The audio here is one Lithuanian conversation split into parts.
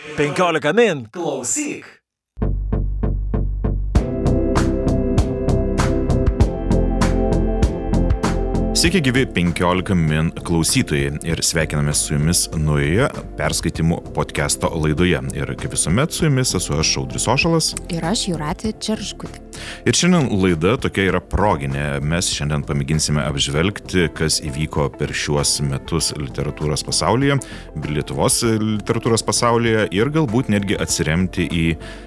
15 min klausyk. Sveiki gyvi 15 min klausytojai ir sveikiname su jumis naujoje perskaitimų podcast'o laidoje. Ir kaip visuomet su jumis esu aš Šaudris Ošalas. Ir aš Juratė Čerškutė. Ir šiandien laida tokia yra proginė. Mes šiandien pamėginsime apžvelgti, kas įvyko per šiuos metus literatūros pasaulyje, Lietuvos literatūros pasaulyje ir galbūt netgi atsiremti į,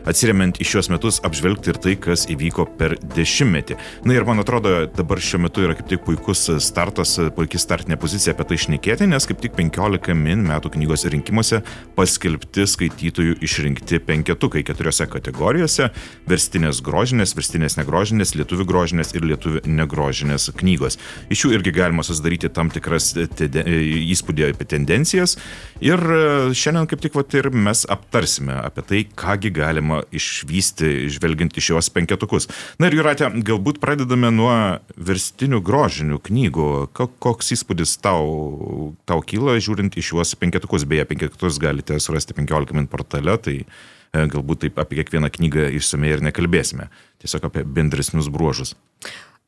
atsiremiant į šiuos metus, apžvelgti ir tai, kas įvyko per dešimtmetį. Na ir man atrodo, dabar šiuo metu yra kaip tik puikus startas, puikiai startinė pozicija apie tai išnekėti, nes kaip tik 15 min metų knygos rinkimuose paskelbti skaitytojų išrinkti penketukai keturiose kategorijose - verstinės grožinės, verstinės negrožinės, lietuvių grožinės ir lietuvių negrožinės knygos. Iš jų irgi galima susidaryti tam tikras įspūdį apie tendencijas. Ir e, šiandien kaip tik vat, ir mes aptarsime apie tai, kągi galima išvysti, žvelgiant į šios penketukus. Na ir Juratė, galbūt pradedame nuo verstinių grožinių knygų. Koks įspūdis tau, tau kyla, žiūrint į šiuos penketukus? Beje, penketukus galite surasti 15 min portale, tai galbūt taip apie kiekvieną knygą išsamei ir nekalbėsime, tiesiog apie bendresnius bruožus.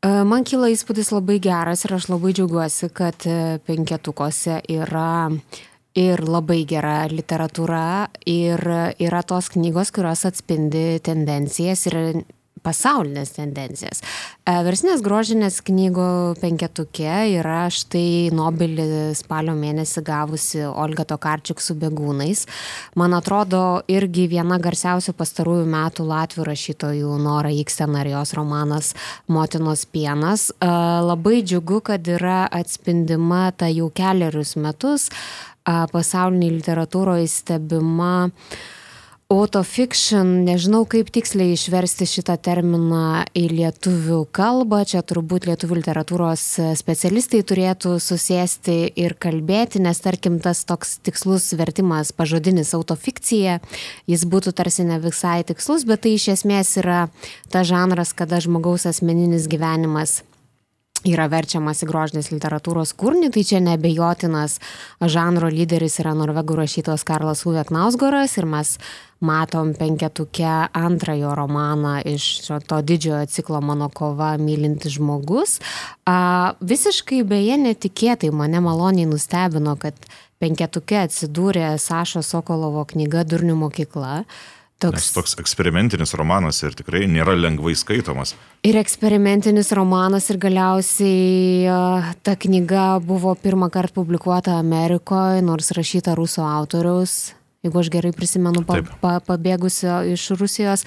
E, man kyla įspūdis labai geras ir aš labai džiaugiuosi, kad e, penketukose yra ir labai gera literatūra ir yra tos knygos, kurios atspindi tendencijas ir pasaulinės tendencijas. E, Versinės grožinės knygų penketukė yra štai Nobelį spalio mėnesį gavusi Olga Tokarčiuk su begūnais. Man atrodo, irgi viena garsiausių pastarųjų metų latvių rašytojų Nora Iksten ar jos romanas Motinos pienas. E, labai džiugu, kad yra atspindima ta jau keliarius metus pasauliniai literatūroje stebima uh, Autofiction, nežinau kaip tiksliai išversti šitą terminą į lietuvių kalbą, čia turbūt lietuvių literatūros specialistai turėtų susėsti ir kalbėti, nes tarkim tas toks tikslus vertimas pažodinis autofikcija, jis būtų tarsi ne visai tikslus, bet tai iš esmės yra ta žanras, kada žmogaus asmeninis gyvenimas yra verčiamas į grožinės literatūros kūrinį, tai čia nebejotinas žanro lyderis yra norvegų rašytojas Karlas Uwe Knausgoras ir mes matom penketuke antrąjo romaną iš to didžiojo ciklo Mano kova mylintis žmogus. A, visiškai beje netikėtai mane maloniai nustebino, kad penketuke atsidūrė Sašo Sokolovo knyga Durnių mokykla. Toks, Nes toks eksperimentinis romanas ir tikrai nėra lengvai skaitomas. Ir eksperimentinis romanas ir galiausiai ta knyga buvo pirmą kartą publikuota Amerikoje, nors rašyta rusų autoriaus jeigu aš gerai prisimenu, pa, pa, pabėgusio iš Rusijos.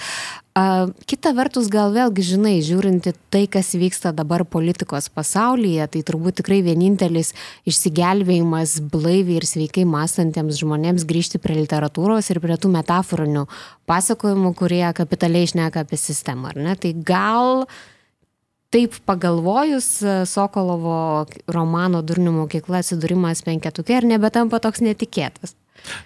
A, kita vertus, gal vėlgi, žinai, žiūrinti tai, kas vyksta dabar politikos pasaulyje, tai turbūt tikrai vienintelis išsigelbėjimas blaiviai ir sveikai mąstantiems žmonėms grįžti prie literatūros ir prie tų metaforinių pasakojimų, kurie kapitaliai išneka apie sistemą, ar ne? Tai gal taip pagalvojus, Sokolovo romano Durnių mokykla atsidūrimas penketukė ir nebetampa toks netikėtas.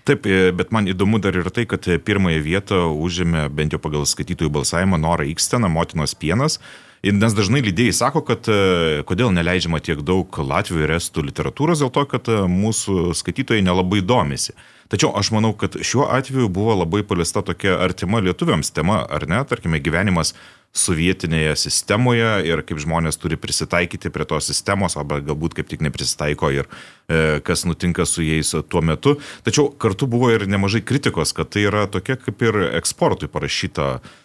Taip, e, bet man įdomu dar ir tai, kad pirmąją vietą užėmė bent jau pagal skaitytojų balsavimą Nora Ikstena, motinos pienas. Nes dažnai lydėjai sako, kad e, kodėl neleidžiama tiek daug latvių ir estų literatūros, dėl to, kad e, mūsų skaitytojai nelabai domisi. Tačiau aš manau, kad šiuo atveju buvo labai paliesta tokia artima lietuviams tema, ar ne, tarkime, gyvenimas sovietinėje sistemoje ir kaip žmonės turi prisitaikyti prie tos sistemos, arba galbūt kaip tik neprisitaiko ir e, kas nutinka su jais tuo metu. Tačiau kartu buvo ir nemažai kritikos, kad tai yra tokia kaip ir eksportui parašyta E,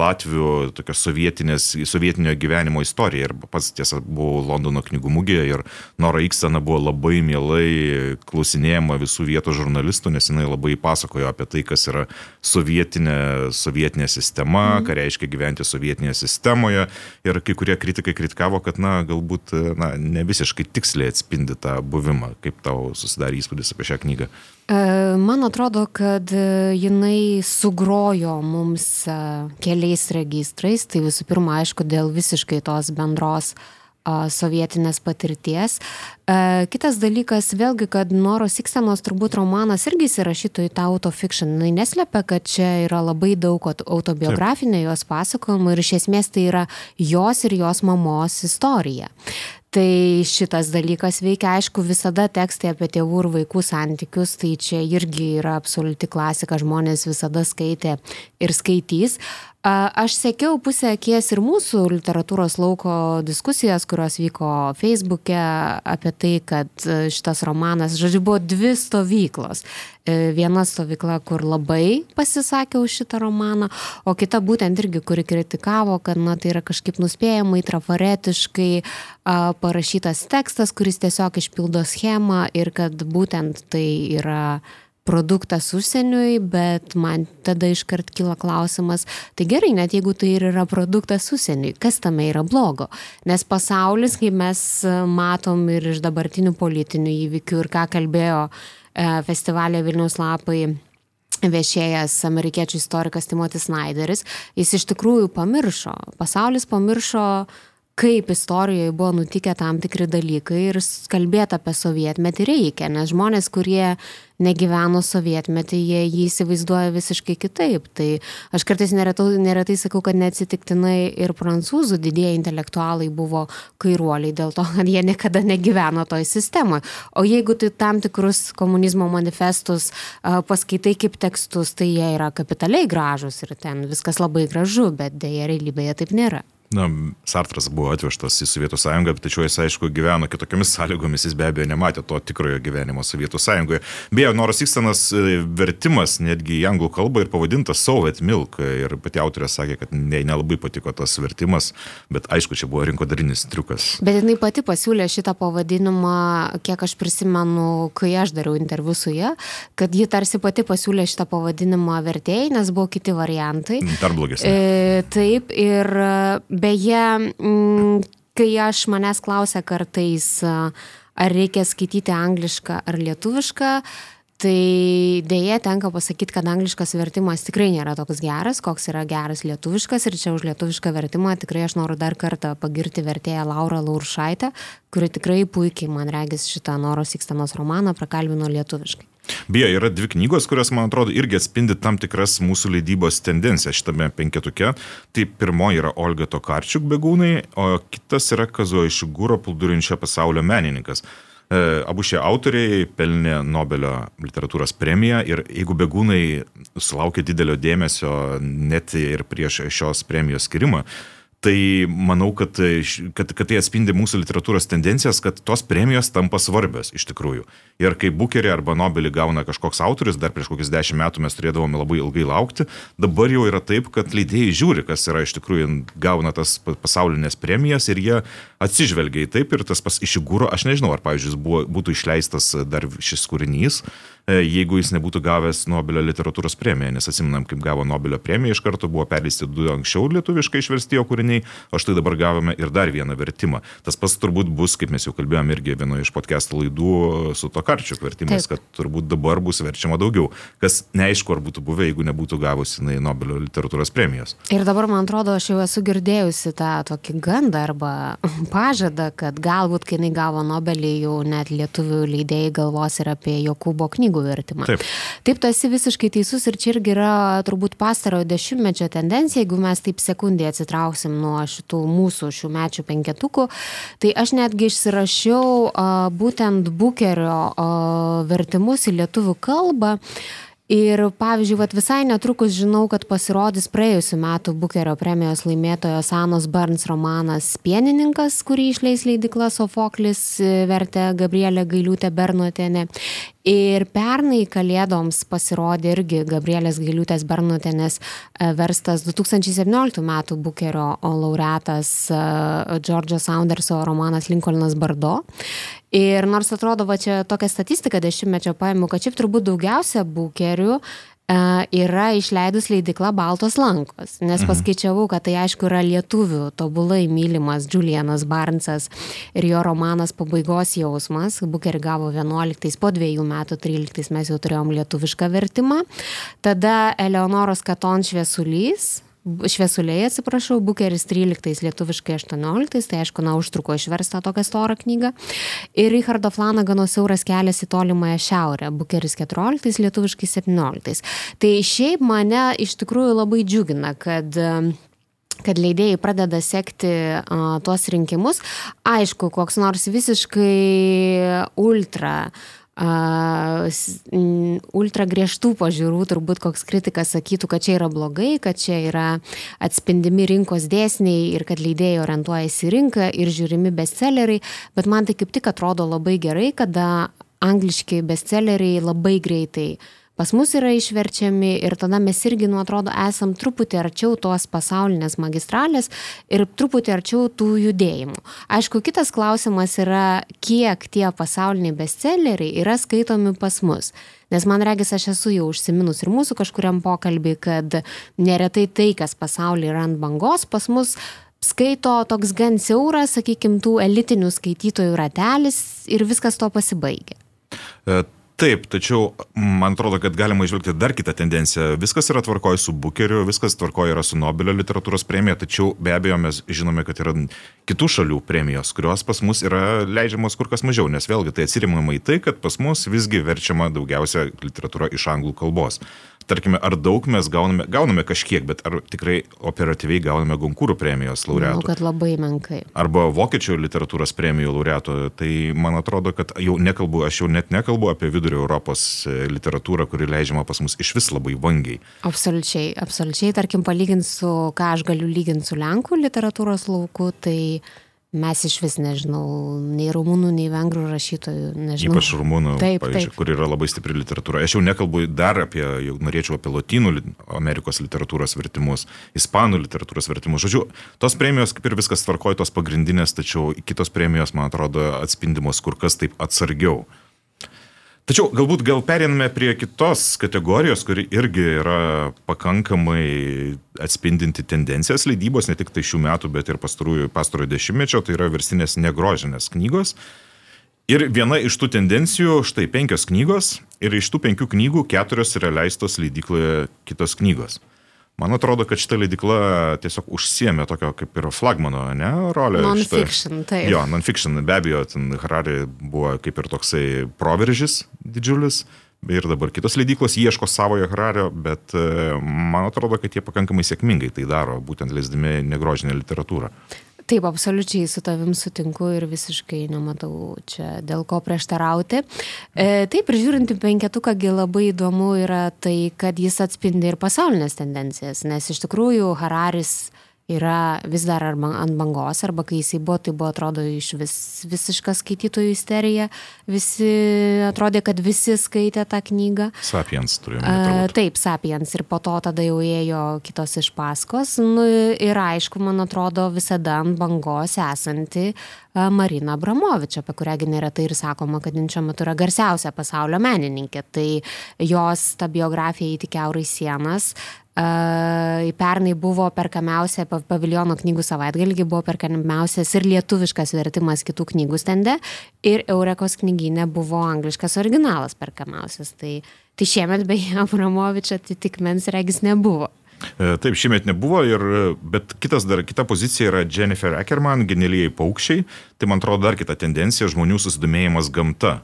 Latvių tokios sovietinio gyvenimo istorija. Ir pats tiesa buvau Londono knygų mugėje ir Nora Ikstena buvo labai mielai klausinėjama visų vietos žurnalistų, nes jinai labai pasakojo apie tai, kas yra sovietinė, sovietinė sistema, mm. ką reiškia gyventi sovietinėje sistemoje. Ir kai kurie kritikai kritikavo, kad, na, galbūt na, ne visiškai tiksliai atspindi tą buvimą. Kaip tau susidarė įspūdis apie šią knygą? E, man atrodo, kad e, jinai sugrojo mums e, keliais registrais. Tai visų pirma, aišku, dėl visiškai tos bendros sovietinės patirties. Kitas dalykas, vėlgi, kad Noros Iksenos turbūt romanas irgi įsirašytų į tą autofiction. Jis neslepia, kad čia yra labai daug autobiografinė jos pasakojimų ir iš esmės tai yra jos ir jos mamos istorija. Tai šitas dalykas veikia, aišku, visada tekstai apie tėvų ir vaikų santykius, tai čia irgi yra absoliuti klasika, žmonės visada skaitė ir skaitys. Aš sekiau pusę akies ir mūsų literatūros lauko diskusijas, kurios vyko Facebook'e apie tai, kad e, šitas romanas, žodžiu, buvo dvi stovyklos. E, viena stovykla, kur labai pasisakė už šitą romaną, o kita būtent irgi, kuri kritikavo, kad na, tai yra kažkaip nuspėjamai, trafaretiškai parašytas tekstas, kuris tiesiog išpildo schemą ir kad būtent tai yra produktas užsieniui, bet man tada iškart kyla klausimas, tai gerai, net jeigu tai ir yra produktas užsieniui, kas tame yra blogo? Nes pasaulis, kaip mes matom ir iš dabartinių politinių įvykių ir ką kalbėjo e, festivalė Vilnius lapai viešėjęs amerikiečių istorikas Timotis Snyderis, jis iš tikrųjų pamiršo, pasaulis pamiršo kaip istorijoje buvo nutikę tam tikri dalykai ir kalbėti apie sovietmetį reikia, nes žmonės, kurie negyveno sovietmetį, jie jį įsivaizduoja visiškai kitaip. Tai aš kartais neretai, neretai sakau, kad neatsitiktinai ir prancūzų didieji intelektualai buvo kairuoliai dėl to, kad jie niekada negyveno toj sistemoje. O jeigu tai tam tikrus komunizmo manifestus paskaitai kaip tekstus, tai jie yra kapitaliai gražus ir ten viskas labai gražu, bet dėja realybėje taip nėra. Na, Sartras buvo atvežtas į Sovietų sąjungą, tačiau jis, aišku, gyveno kitokiamis sąlygomis, jis be abejo nematė to tikrojo gyvenimo Sovietų sąjungoje. Beje, Noras Ikstenas e, vertimas netgi į anglų kalbą ir pavadintas Soviet Milk ir pati autorė sakė, kad ne, nelabai patiko tas vertimas, bet aišku, čia buvo rinkodarinis triukas. Bet jinai pati pasiūlė šitą pavadinimą, kiek aš prisimenu, kai aš dariau interviu su ją, kad ji tarsi pati pasiūlė šitą pavadinimą vertėjai, nes buvo kiti variantai. Dar blogesni. E, taip, ir beje, mm, kai aš manęs klausia kartais, ar reikia skaityti anglišką ar lietuvišką, tai dėje tenka pasakyti, kad angliškas vertimas tikrai nėra toks geras, koks yra geras lietuviškas. Ir čia už lietuvišką vertimą tikrai aš noriu dar kartą pagirti vertėją Laurą Lauršaitę, kuri tikrai puikiai, man regis, šitą Noros Ikstenos romaną prakalbino lietuviškai. Beje, yra dvi knygos, kurios, man atrodo, irgi atspindi tam tikras mūsų leidybos tendencijas šitame penketuke. Tai pirmoji yra Olga Tokarčiuk begūnai, o kitas yra Kazo Išigūro plūdurinčio pasaulio menininkas. E, abu šie autoriai pelnė Nobelio literatūros premiją ir jeigu begūnai sulaukė didelio dėmesio net ir prieš šios premijos skirimą, Tai manau, kad, kad, kad tai atspindi mūsų literatūros tendencijas, kad tos premijos tampa svarbios iš tikrųjų. Ir kai Bukerį arba Nobelį gauna kažkoks autoris, dar prieš kokius dešimt metų mes turėdavome labai ilgai laukti, dabar jau yra taip, kad leidėjai žiūri, kas yra iš tikrųjų gauna tas pasaulinės premijas ir jie atsižvelgia į taip ir tas pas išigūro, aš nežinau, ar pavyzdžiui buvo, būtų išleistas dar šis kūrinys, E, jeigu jis nebūtų gavęs Nobelio literatūros premiją, nes atsiminam, kaip gavo Nobelio premiją, iš karto buvo perleisti du anksčiau lietuviškai išversti jo kūriniai, o štai dabar gavome ir dar vieną vertimą. Tas pats turbūt bus, kaip mes jau kalbėjome irgi vienoje iš podcast laidų su to karčiu vertimais, Taip. kad turbūt dabar bus verčiama daugiau, kas neaišku, ar būtų buvę, jeigu nebūtų gavusi jinai Nobelio literatūros premijos. Ir dabar, man atrodo, aš jau esu girdėjusi tą tokį gandą arba pažadą, kad galbūt, kai jinai gavo Nobelį, jau net lietuvių leidėjai galvos ir apie Jokūbo knygų vertimą. Taip. Taip, tu esi visiškai teisus ir čia irgi yra turbūt pastarojo dešimtmečio tendencija, jeigu mes taip sekundį atsitrauksim nuo šitų mūsų šių mečių penketukų, tai aš netgi išsirašiau a, būtent bukerio a, vertimus į lietuvių kalbą. Ir pavyzdžiui, vat visai netrukus žinau, kad pasirodys praėjusiu metu Bukerio premijos laimėtojos Anos Burns romanas Pienininkas, kurį išleis leidikla Sofoklis, vertė Gabrielė Gailiūtė Bernotienė. Ir pernai kalėdoms pasirodė irgi Gabrielės Gailiūtės Bernotienės e, verstas 2017 m. Bukerio laureatas e, Džordžo Saunderso romanas Lincolnas Bardo. Ir nors atrodo, va čia tokia statistika dešimtmečio paėmiau, kad šiaip turbūt daugiausia bukerių yra išleidus leidikla Baltos lankos, nes mhm. paskaičiavau, kad tai aišku yra lietuvių tobulai mylimas Julianas Barnsas ir jo romanas Pabaigos jausmas, Bukerį gavo 11, po dviejų metų 13 mes jau turėjom lietuvišką vertimą, tada Eleonoros Katon šviesulys, šviesuliai, atsiprašau, Bukeris 13, lietuviškai 18, tai aišku, na, užtruko išversta tokią storą knygą. Ir Richardo Flanagano siauras kelias į tolimąją šiaurę, Bukeris 14, lietuviškai 17. Tai šiaip mane iš tikrųjų labai džiugina, kad kad leidėjai pradeda sekti uh, tuos rinkimus. Aišku, koks nors visiškai ultra uh, ultra griežtų pažiūrų, turbūt koks kritikas sakytų, kad čia yra blogai, kad čia yra atspindimi rinkos dėsniai ir kad leidėjai orientuojasi į rinką ir žiūrimi bestselleriai, bet man tai kaip tik atrodo labai gerai, kada angliški bestselleriai labai greitai uh, pas mus yra išverčiami ir tada mes irgi, nu, atrodo, esam truputį arčiau tos pasaulinės magistralės ir truputį arčiau tų judėjimų. Aišku, kitas klausimas yra, kiek tie pasauliniai bestselleriai yra skaitomi pas mus. Nes man regis, aš esu jau užsiminus ir mūsų kažkuriam pokalbį, kad neretai tai, kas pasaulyje yra ant bangos, pas mus skaito toks gan siauras, sakykime, tų elitinių skaitytojų ratelis ir viskas to pasibaigia. Taip, tačiau man atrodo, kad galima išvelgti dar kitą tendenciją. Viskas yra tvarkoje su Bukeriu, viskas tvarkoje yra su Nobelio literatūros premija, tačiau be abejo mes žinome, kad yra kitų šalių premijos, kurios pas mus yra leidžiamos kur kas mažiau, nes vėlgi tai atsirimama į tai, kad pas mus visgi verčiama daugiausia literatūra iš anglų kalbos tarkime, ar daug mes gauname, gauname kažkiek, bet ar tikrai operatyviai gauname Gonkūrų premijos laureatų? Manau, kad labai menkai. Arba Vokiečių literatūros premijų laureatų. Tai man atrodo, kad jau nekalbu, aš jau net nekalbu apie vidurio Europos e, literatūrą, kuri leidžiama pas mus iš vis labai vangiai. Absoliučiai, absoliučiai. Tarkim, palyginti su, ką aš galiu lyginti su Lenkų literatūros lauku, tai Mes iš vis nežinau, nei rumūnų, nei vengrų rašytojų. Nežinau. Ypač rumūnų, taip, taip. kur yra labai stipri literatūra. Aš jau nekalbu dar apie, jau norėčiau apie Latinų Amerikos literatūros vertimus, Ispanų literatūros vertimus. Žodžiu, tos premijos kaip ir viskas tvarkoja, tos pagrindinės, tačiau kitos premijos, man atrodo, atspindimos kur kas taip atsargiau. Tačiau galbūt gal periname prie kitos kategorijos, kuri irgi yra pakankamai atspindinti tendencijas leidybos, ne tik tai šių metų, bet ir pastarojo dešimtmečio, tai yra versinės negrožinės knygos. Ir viena iš tų tendencijų, štai penkios knygos, ir iš tų penkių knygų keturios yra leistos leidykloje kitos knygos. Man atrodo, kad šita leidikla tiesiog užsiemė tokio kaip ir flagmano, ne, rolę. Non-fiction, taip. Jo, non-fiction, be abejo, Harari buvo kaip ir toksai proveržis didžiulis. Ir dabar kitos leidyklos ieško savojo Harario, bet e, man atrodo, kad jie pakankamai sėkmingai tai daro, būtent leisdami negrožinę literatūrą. Taip, absoliučiai su tavim sutinku ir visiškai nematau čia dėl ko prieštarauti. E, taip, ir žiūrint į penketuką, labai įdomu yra tai, kad jis atspindi ir pasaulinės tendencijas, nes iš tikrųjų Hararis yra vis dar arba ant bangos, arba kai jisai buvo, tai buvo atrodo iš vis, visiška skaitytojų isterija, visi atrodė, kad visi skaitė tą knygą. Sapiens turėjome. Taip, Sapiens ir po to tada jau ėjo kitos iš paskos. Nu, ir aišku, man atrodo, visada ant bangos esanti Marina Abramovič, apie kurią neretai ir sakoma, kad jin šiuo metu yra garsiausia pasaulio menininkė. Tai jos ta biografija įtikiaurai sienas Pernai buvo perkamiausia paviljono knygų savaitgalį, buvo perkamiausias ir lietuviškas vertimas kitų knygų stende ir Eurekos knyginė buvo angliškas originalas perkamiausias. Tai, tai šiemet beje Abramovič atitikmens regis nebuvo. E, taip, šiemet nebuvo, ir, bet kitas dar, kita pozicija yra Jennifer Ackerman, genialiai paukščiai. Tai man atrodo dar kita tendencija - žmonių susidomėjimas gamta.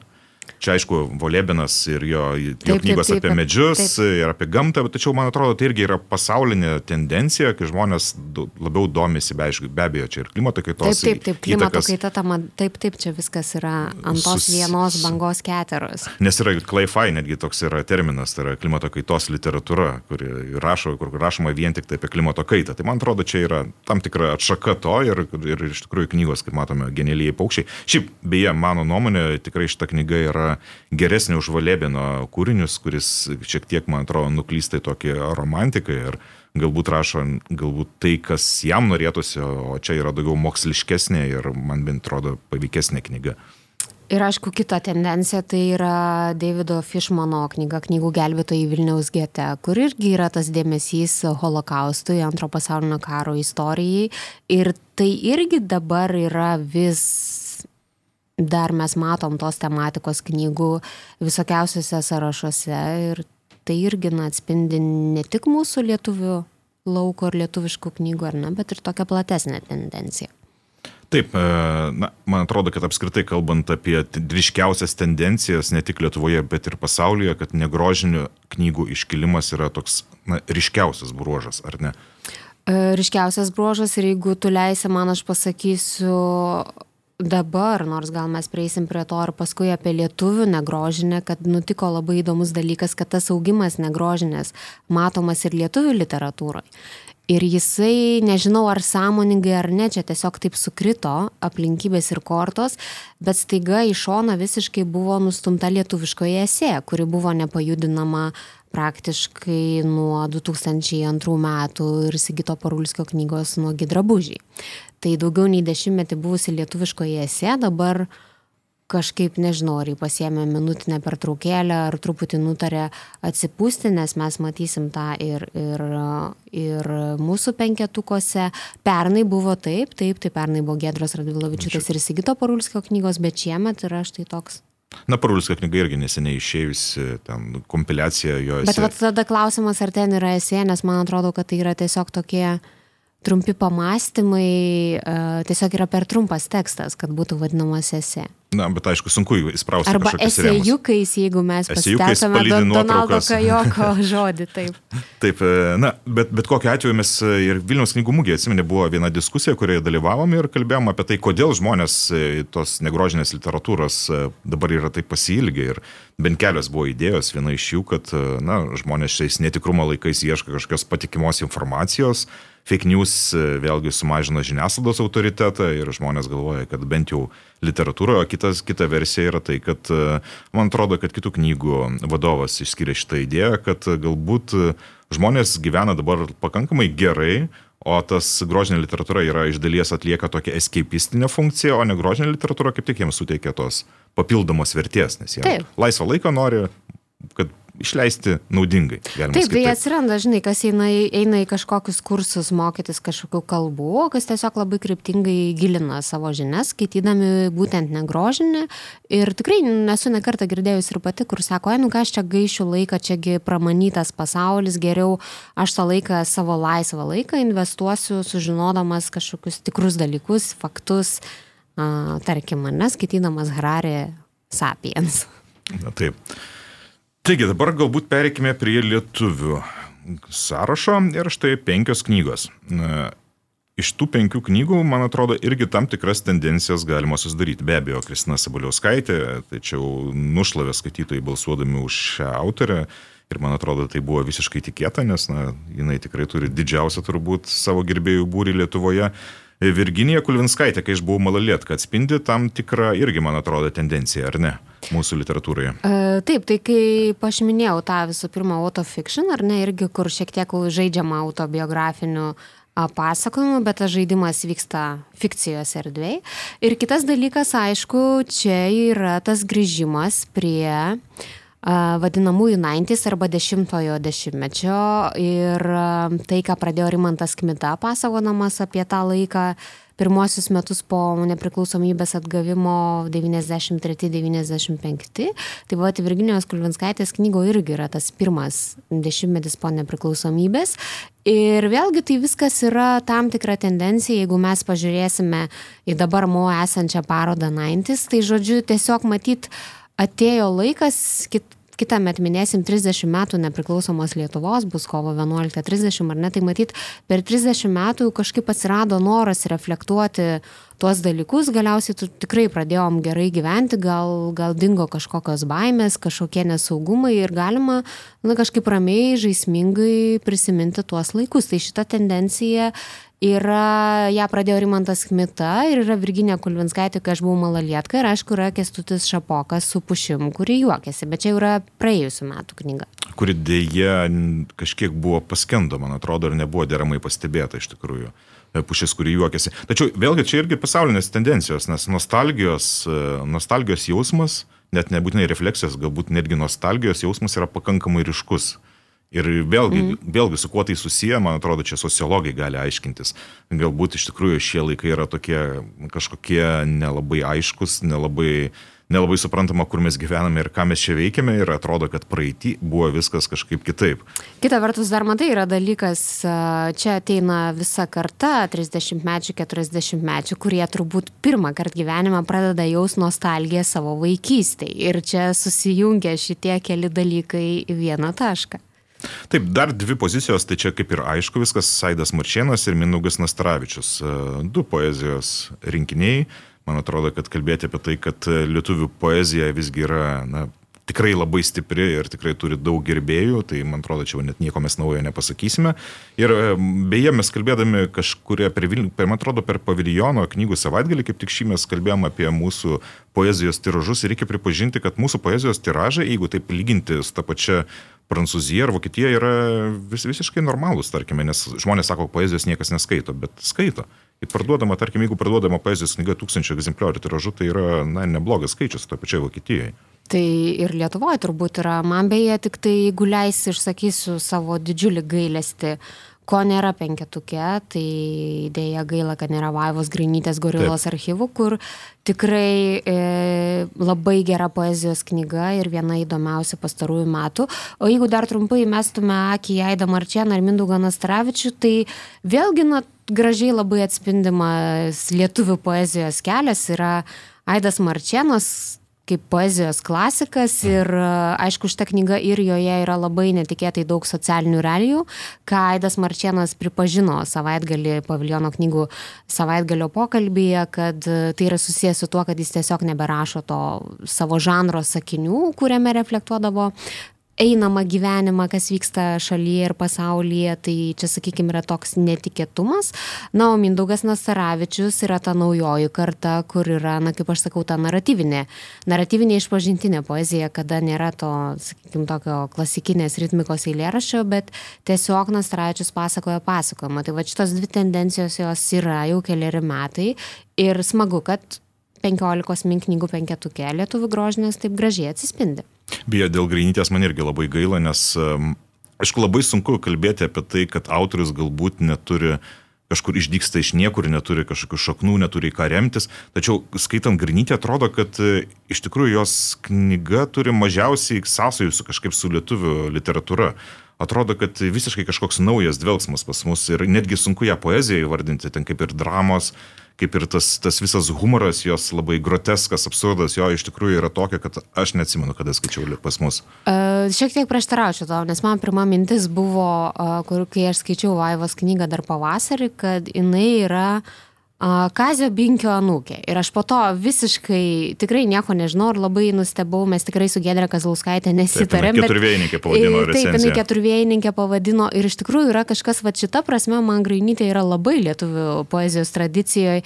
Čia aišku, Volėbinas ir jo, jo taip, knygos taip, taip, apie medžius taip. ir apie gamtą, tačiau man atrodo, tai irgi yra pasaulinė tendencija, kai žmonės labiau domisi, be, aišku, be abejo, čia ir klimato kaitos. Taip, taip, taip, klimato kaita, tama, taip, taip, čia viskas yra ant tos sus, vienos bangos keteros. Nes yra clay-fi, netgi toks yra terminas, tai yra klimato kaitos literatūra, kuri rašo, kur rašoma vien tik tai apie klimato kaitą. Tai man atrodo, čia yra tam tikra atšaka to ir, ir iš tikrųjų knygos, kaip matome, genialiai paukščiai. Šiaip, beje, mano nuomonė, tikrai šita knyga yra yra geresnė už Valėbino kūrinius, kuris šiek tiek, man atrodo, nuklysta į tokį romantiką ir galbūt rašo galbūt tai, kas jam norėtųsi, o čia yra daugiau moksliškesnė ir man bent atrodo paveikesnė knyga. Ir aišku, kita tendencija tai yra Davido Fishmano knyga Knygų gelbėtojai Vilniaus gete, kur irgi yra tas dėmesys holokaustui, antro pasaulinio karo istorijai. Ir tai irgi dabar yra vis dar mes matom tos tematikos knygų visokiausiuose sąrašuose ir tai irgi na, atspindi ne tik mūsų lietuvių lauko ir lietuviškų knygų, ar ne, bet ir tokią platesnę tendenciją. Taip, e, na, man atrodo, kad apskritai kalbant apie ryškiausias tendencijas ne tik Lietuvoje, bet ir pasaulyje, kad negrožinių knygų iškilimas yra toks na, ryškiausias bruožas, ar ne? Ryškiausias bruožas ir jeigu tu leisi man, aš pasakysiu dabar, nors gal mes prieisim prie to ir paskui apie lietuvių negrožinę, kad nutiko labai įdomus dalykas, kad tas augimas negrožinės matomas ir lietuvių literatūroje. Ir jisai, nežinau ar sąmoningai ar ne, čia tiesiog taip sukrito aplinkybės ir kortos, bet staiga į šoną visiškai buvo nustumta lietuviškoje esė, kuri buvo nepajudinama praktiškai nuo 2002 metų ir Sigito Parulskio knygos nuo Gidrabužiai. Tai daugiau nei dešimtmetį buvusi lietuviškoje esė dabar kažkaip nežinau ar ji pasiėmė minutinę pertraukėlę ar truputį nutarė atsipūsti nes mes matysim tą ir ir ir mūsų penketukuose pernai buvo taip taip tai pernai buvo giedros radvilavičiūtės ir sigito parulskio knygos bet šiemet yra štai toks Na, Parulskio knyga irgi neseniai išėjusi, ten kompiliacija jo esė. Bet vat, tada klausimas, ar ten yra esė, nes man atrodo, kad tai yra tiesiog tokie trumpi pamastymai, uh, tiesiog yra per trumpas tekstas, kad būtų vadinamas esė. Na, bet aišku, sunku įsprausti. Arba esėjukais, jeigu mes pasitelkame Don, Donaldo Kajoko žodį. Taip, taip e, na, bet, bet kokiu atveju mes e, ir Vilniaus knygų mūgė, atsimenė, buvo viena diskusija, kurioje dalyvavom ir kalbėjom apie tai, kodėl žmonės e, tos negrožinės literatūros dabar yra taip pasilgę. Ir bent kelios buvo idėjos, viena iš jų, kad na, žmonės šiais netikrumo laikais ieško kažkokios patikimos informacijos fake news vėlgi sumažina žiniasklaidos autoritetą ir žmonės galvoja, kad bent jau literatūroje, o kitas, kita versija yra tai, kad man atrodo, kad kitų knygų vadovas išskiria šitą idėją, kad galbūt žmonės gyvena dabar pakankamai gerai, o tas grožinė literatūra yra iš dalies atlieka tokią escapistinę funkciją, o ne grožinė literatūra kaip tik jiems suteikia tos papildomos vertės, nes jie Taip. laisvą laiką nori, kad išleisti naudingai. Taip, tai atsiranda, žinai, kas eina, eina į kažkokius kursus mokytis kažkokių kalbų, kas tiesiog labai kryptingai gilina savo žinias, skaitydami būtent negrožinį. Ir tikrai nesu nekartą girdėjus ir pati, kur sako, ai, nu ką aš čia gaišiu laiką, čiagi pramanytas pasaulis, geriau aš tą laiką, savo laisvą laiką investuosiu, sužinodamas kažkokius tikrus dalykus, faktus, a, tarkim, mane skaitydamas Hararė Sapiens. Na taip. Taigi dabar galbūt pereikime prie lietuvių sąrašo ir štai penkios knygos. Iš tų penkių knygų, man atrodo, irgi tam tikras tendencijas galima susidaryti. Be abejo, Kristina Sabaliauskaitė, tačiau nušlavė skaitytojai balsuodami už šią autorę ir man atrodo, tai buvo visiškai tikėta, nes na, jinai tikrai turi didžiausią turbūt savo gerbėjų būrį Lietuvoje. Virginija Kulvinskaitė, kai aš buvau malalietka, atspindi tam tikrą irgi, man atrodo, tendenciją, ar ne, mūsų literatūroje? E, taip, tai kaip aš minėjau tą visų pirma autofiction, ar ne, irgi kur šiek tiek žaidžiama autobiografiniu pasakojimų, bet tas žaidimas vyksta fikcijos erdvėje. Ir kitas dalykas, aišku, čia yra tas grįžimas prie uh, vadinamųjų 90s arba dešimtojo dešimtmečio ir tai, ką pradėjo Rimantas Kmita pasakodamas apie tą laiką, pirmosius metus po nepriklausomybės atgavimo 93-95. Tai va, Virginijos Kulvinskaitės knygo irgi yra tas pirmas dešimtmetis po nepriklausomybės. Ir vėlgi tai viskas yra tam tikra tendencija, jeigu mes pažiūrėsime į dabar mo esančią parodą 90s, tai žodžiu tiesiog matyt, atėjo laikas, kit, kitą met minėsim 30 metų nepriklausomos Lietuvos, bus kovo 11.30 ar ne, tai matyt, per 30 metų kažkaip atsirado noras reflektuoti tuos dalykus, galiausiai tikrai pradėjom gerai gyventi, gal, gal dingo kažkokios baimės, kažkokie nesaugumai ir galima na, kažkaip ramiai, žaismingai prisiminti tuos laikus. Tai šita tendencija yra, ją pradėjo Rimantas Kmita ir yra Virginija Kulvinskaitė, kai aš buvau malalietka ir aišku yra Kestutis Šapokas su pušim, kuri juokėsi, bet čia yra praėjusiu metu knyga. Kuri dėja kažkiek buvo paskendo, man atrodo, ir nebuvo deramai pastebėta iš tikrųjų e, pušis, kuri juokiasi. Tačiau vėlgi čia irgi pasaulinės tendencijos, nes nostalgijos, e, nostalgijos jausmas, net nebūtinai refleksijos, galbūt netgi nostalgijos jausmas yra pakankamai ryškus. Ir vėlgi, mm. vėlgi su kuo tai susiję, man atrodo, čia sociologai gali aiškintis. Galbūt iš tikrųjų šie laikai yra tokie kažkokie nelabai aiškus, nelabai, nelabai suprantama, kur mes gyvename ir ką mes čia veikiame ir atrodo, kad praeitį buvo viskas kažkaip kitaip. Kita vertus, dar matai, yra dalykas, čia ateina visa karta, 30-mečių, 40-mečių, kurie turbūt pirmą kartą gyvenimą pradeda jaus nostalgiją savo vaikystėje. Ir čia susijungia šitie keli dalykai į vieną tašką. Taip, dar dvi pozicijos, tai čia kaip ir aišku viskas, Saidas Marčienas ir Minugas Nastravičius. E, du poezijos rinkiniai. Man atrodo, kad kalbėti apie tai, kad lietuvių poezija visgi yra na, tikrai labai stipri ir tikrai turi daug gerbėjų, tai man atrodo, čia net nieko mes naujo nepasakysime. Ir e, beje, mes kalbėdami kažkuria, per, per, man atrodo, per paviljono knygų savaitgalį, kaip tik šį mes kalbėjom apie mūsų poezijos tiražus ir reikia pripažinti, kad mūsų poezijos tiražai, jeigu taip lyginti su ta pačia Prancūzija ar Vokietija yra vis, visiškai normalūs, tarkime, nes žmonės sako, poezijos niekas neskaito, bet skaito. Ir parduodama, tarkim, jeigu parduodama poezijos knyga tūkstančio egzempliorių tiražu, tai yra, na, neblogas skaičius toje pačioje Vokietijoje. Tai ir Lietuvoje turbūt yra. Man beje, tik tai jeigu leisi, išsakysiu savo didžiulį gailestį, ko nėra penketuke, tai dėja gaila, kad nėra Vaivos Grainytės Gorilos archyvų, kur tikrai e, labai gera poezijos knyga ir viena įdomiausia pastarųjų metų. O jeigu dar trumpai mestume akį į Aidą Marčianą ir Mindugą Nastravičių, tai vėlgi, na, gražiai labai atspindimas lietuvių poezijos kelias yra Aidas Marčienas, kaip poezijos klasikas ir aišku šita knyga ir joje yra labai netikėtai daug socialinių realijų, ką Aidas Marčienas pripažino savaitgalį paviljono knygų savaitgalio pokalbėje, kad tai yra susijęs su tuo, kad jis tiesiog neberašo to savo žanro sakinių, kuriame reflektuodavo einamą gyvenimą, kas vyksta šalyje ir pasaulyje, tai čia, sakykime, yra toks netikėtumas. Na, o Mindaugas Nasaravičius yra ta naujoji karta, kur yra, na, kaip aš sakau, ta naratyvinė, naratyvinė išpažintinė poezija, kada nėra to, sakykime, tokio klasikinės ritmikos eilėraščio, bet tiesiog Nasaravičius pasakoja pasakojimą. Tai va šitos dvi tendencijos jos yra jau keliari metai ir smagu, kad 15 min knygų penketukė lietuvių grožinės taip gražiai atsispindi. Beje, dėl Grainytės man irgi labai gaila, nes aišku labai sunku kalbėti apie tai, kad autorius galbūt neturi kažkur išdyksta iš niekur, neturi kažkokių šaknų, neturi į ką remtis. Tačiau skaitant Grinytę atrodo, kad e, iš tikrųjų jos knyga turi mažiausiai sąsajų su kažkaip su lietuvių literatūra. Atrodo, kad visiškai kažkoks naujas dvelgsmas pas mus ir netgi sunku ją poeziją įvardinti, ten kaip ir dramos, uh, kaip ir tas, tas visas humoras, jos labai groteskas, absurdas, jo iš tikrųjų yra tokia, kad aš neatsimenu, kada skaičiau pas mus. Uh, šiek tiek prieštaraučiau tau, nes man pirma mintis buvo, uh, kur, kai aš skaičiau Vaivos knygą dar pavasarį, kad jinai yra uh, Kazio Binkio anūkė. Ir aš po to visiškai tikrai nieko nežinau ir labai nustebau, mes tikrai su Gedrė Kazlauskaitė nesitarėm. Taip, keturvėjininkė pavadino. Taip, recenziją. jinai keturvėjininkė pavadino ir iš tikrųjų yra kažkas, va šita prasme, man Grainytė yra labai lietuvių poezijos tradicijoje,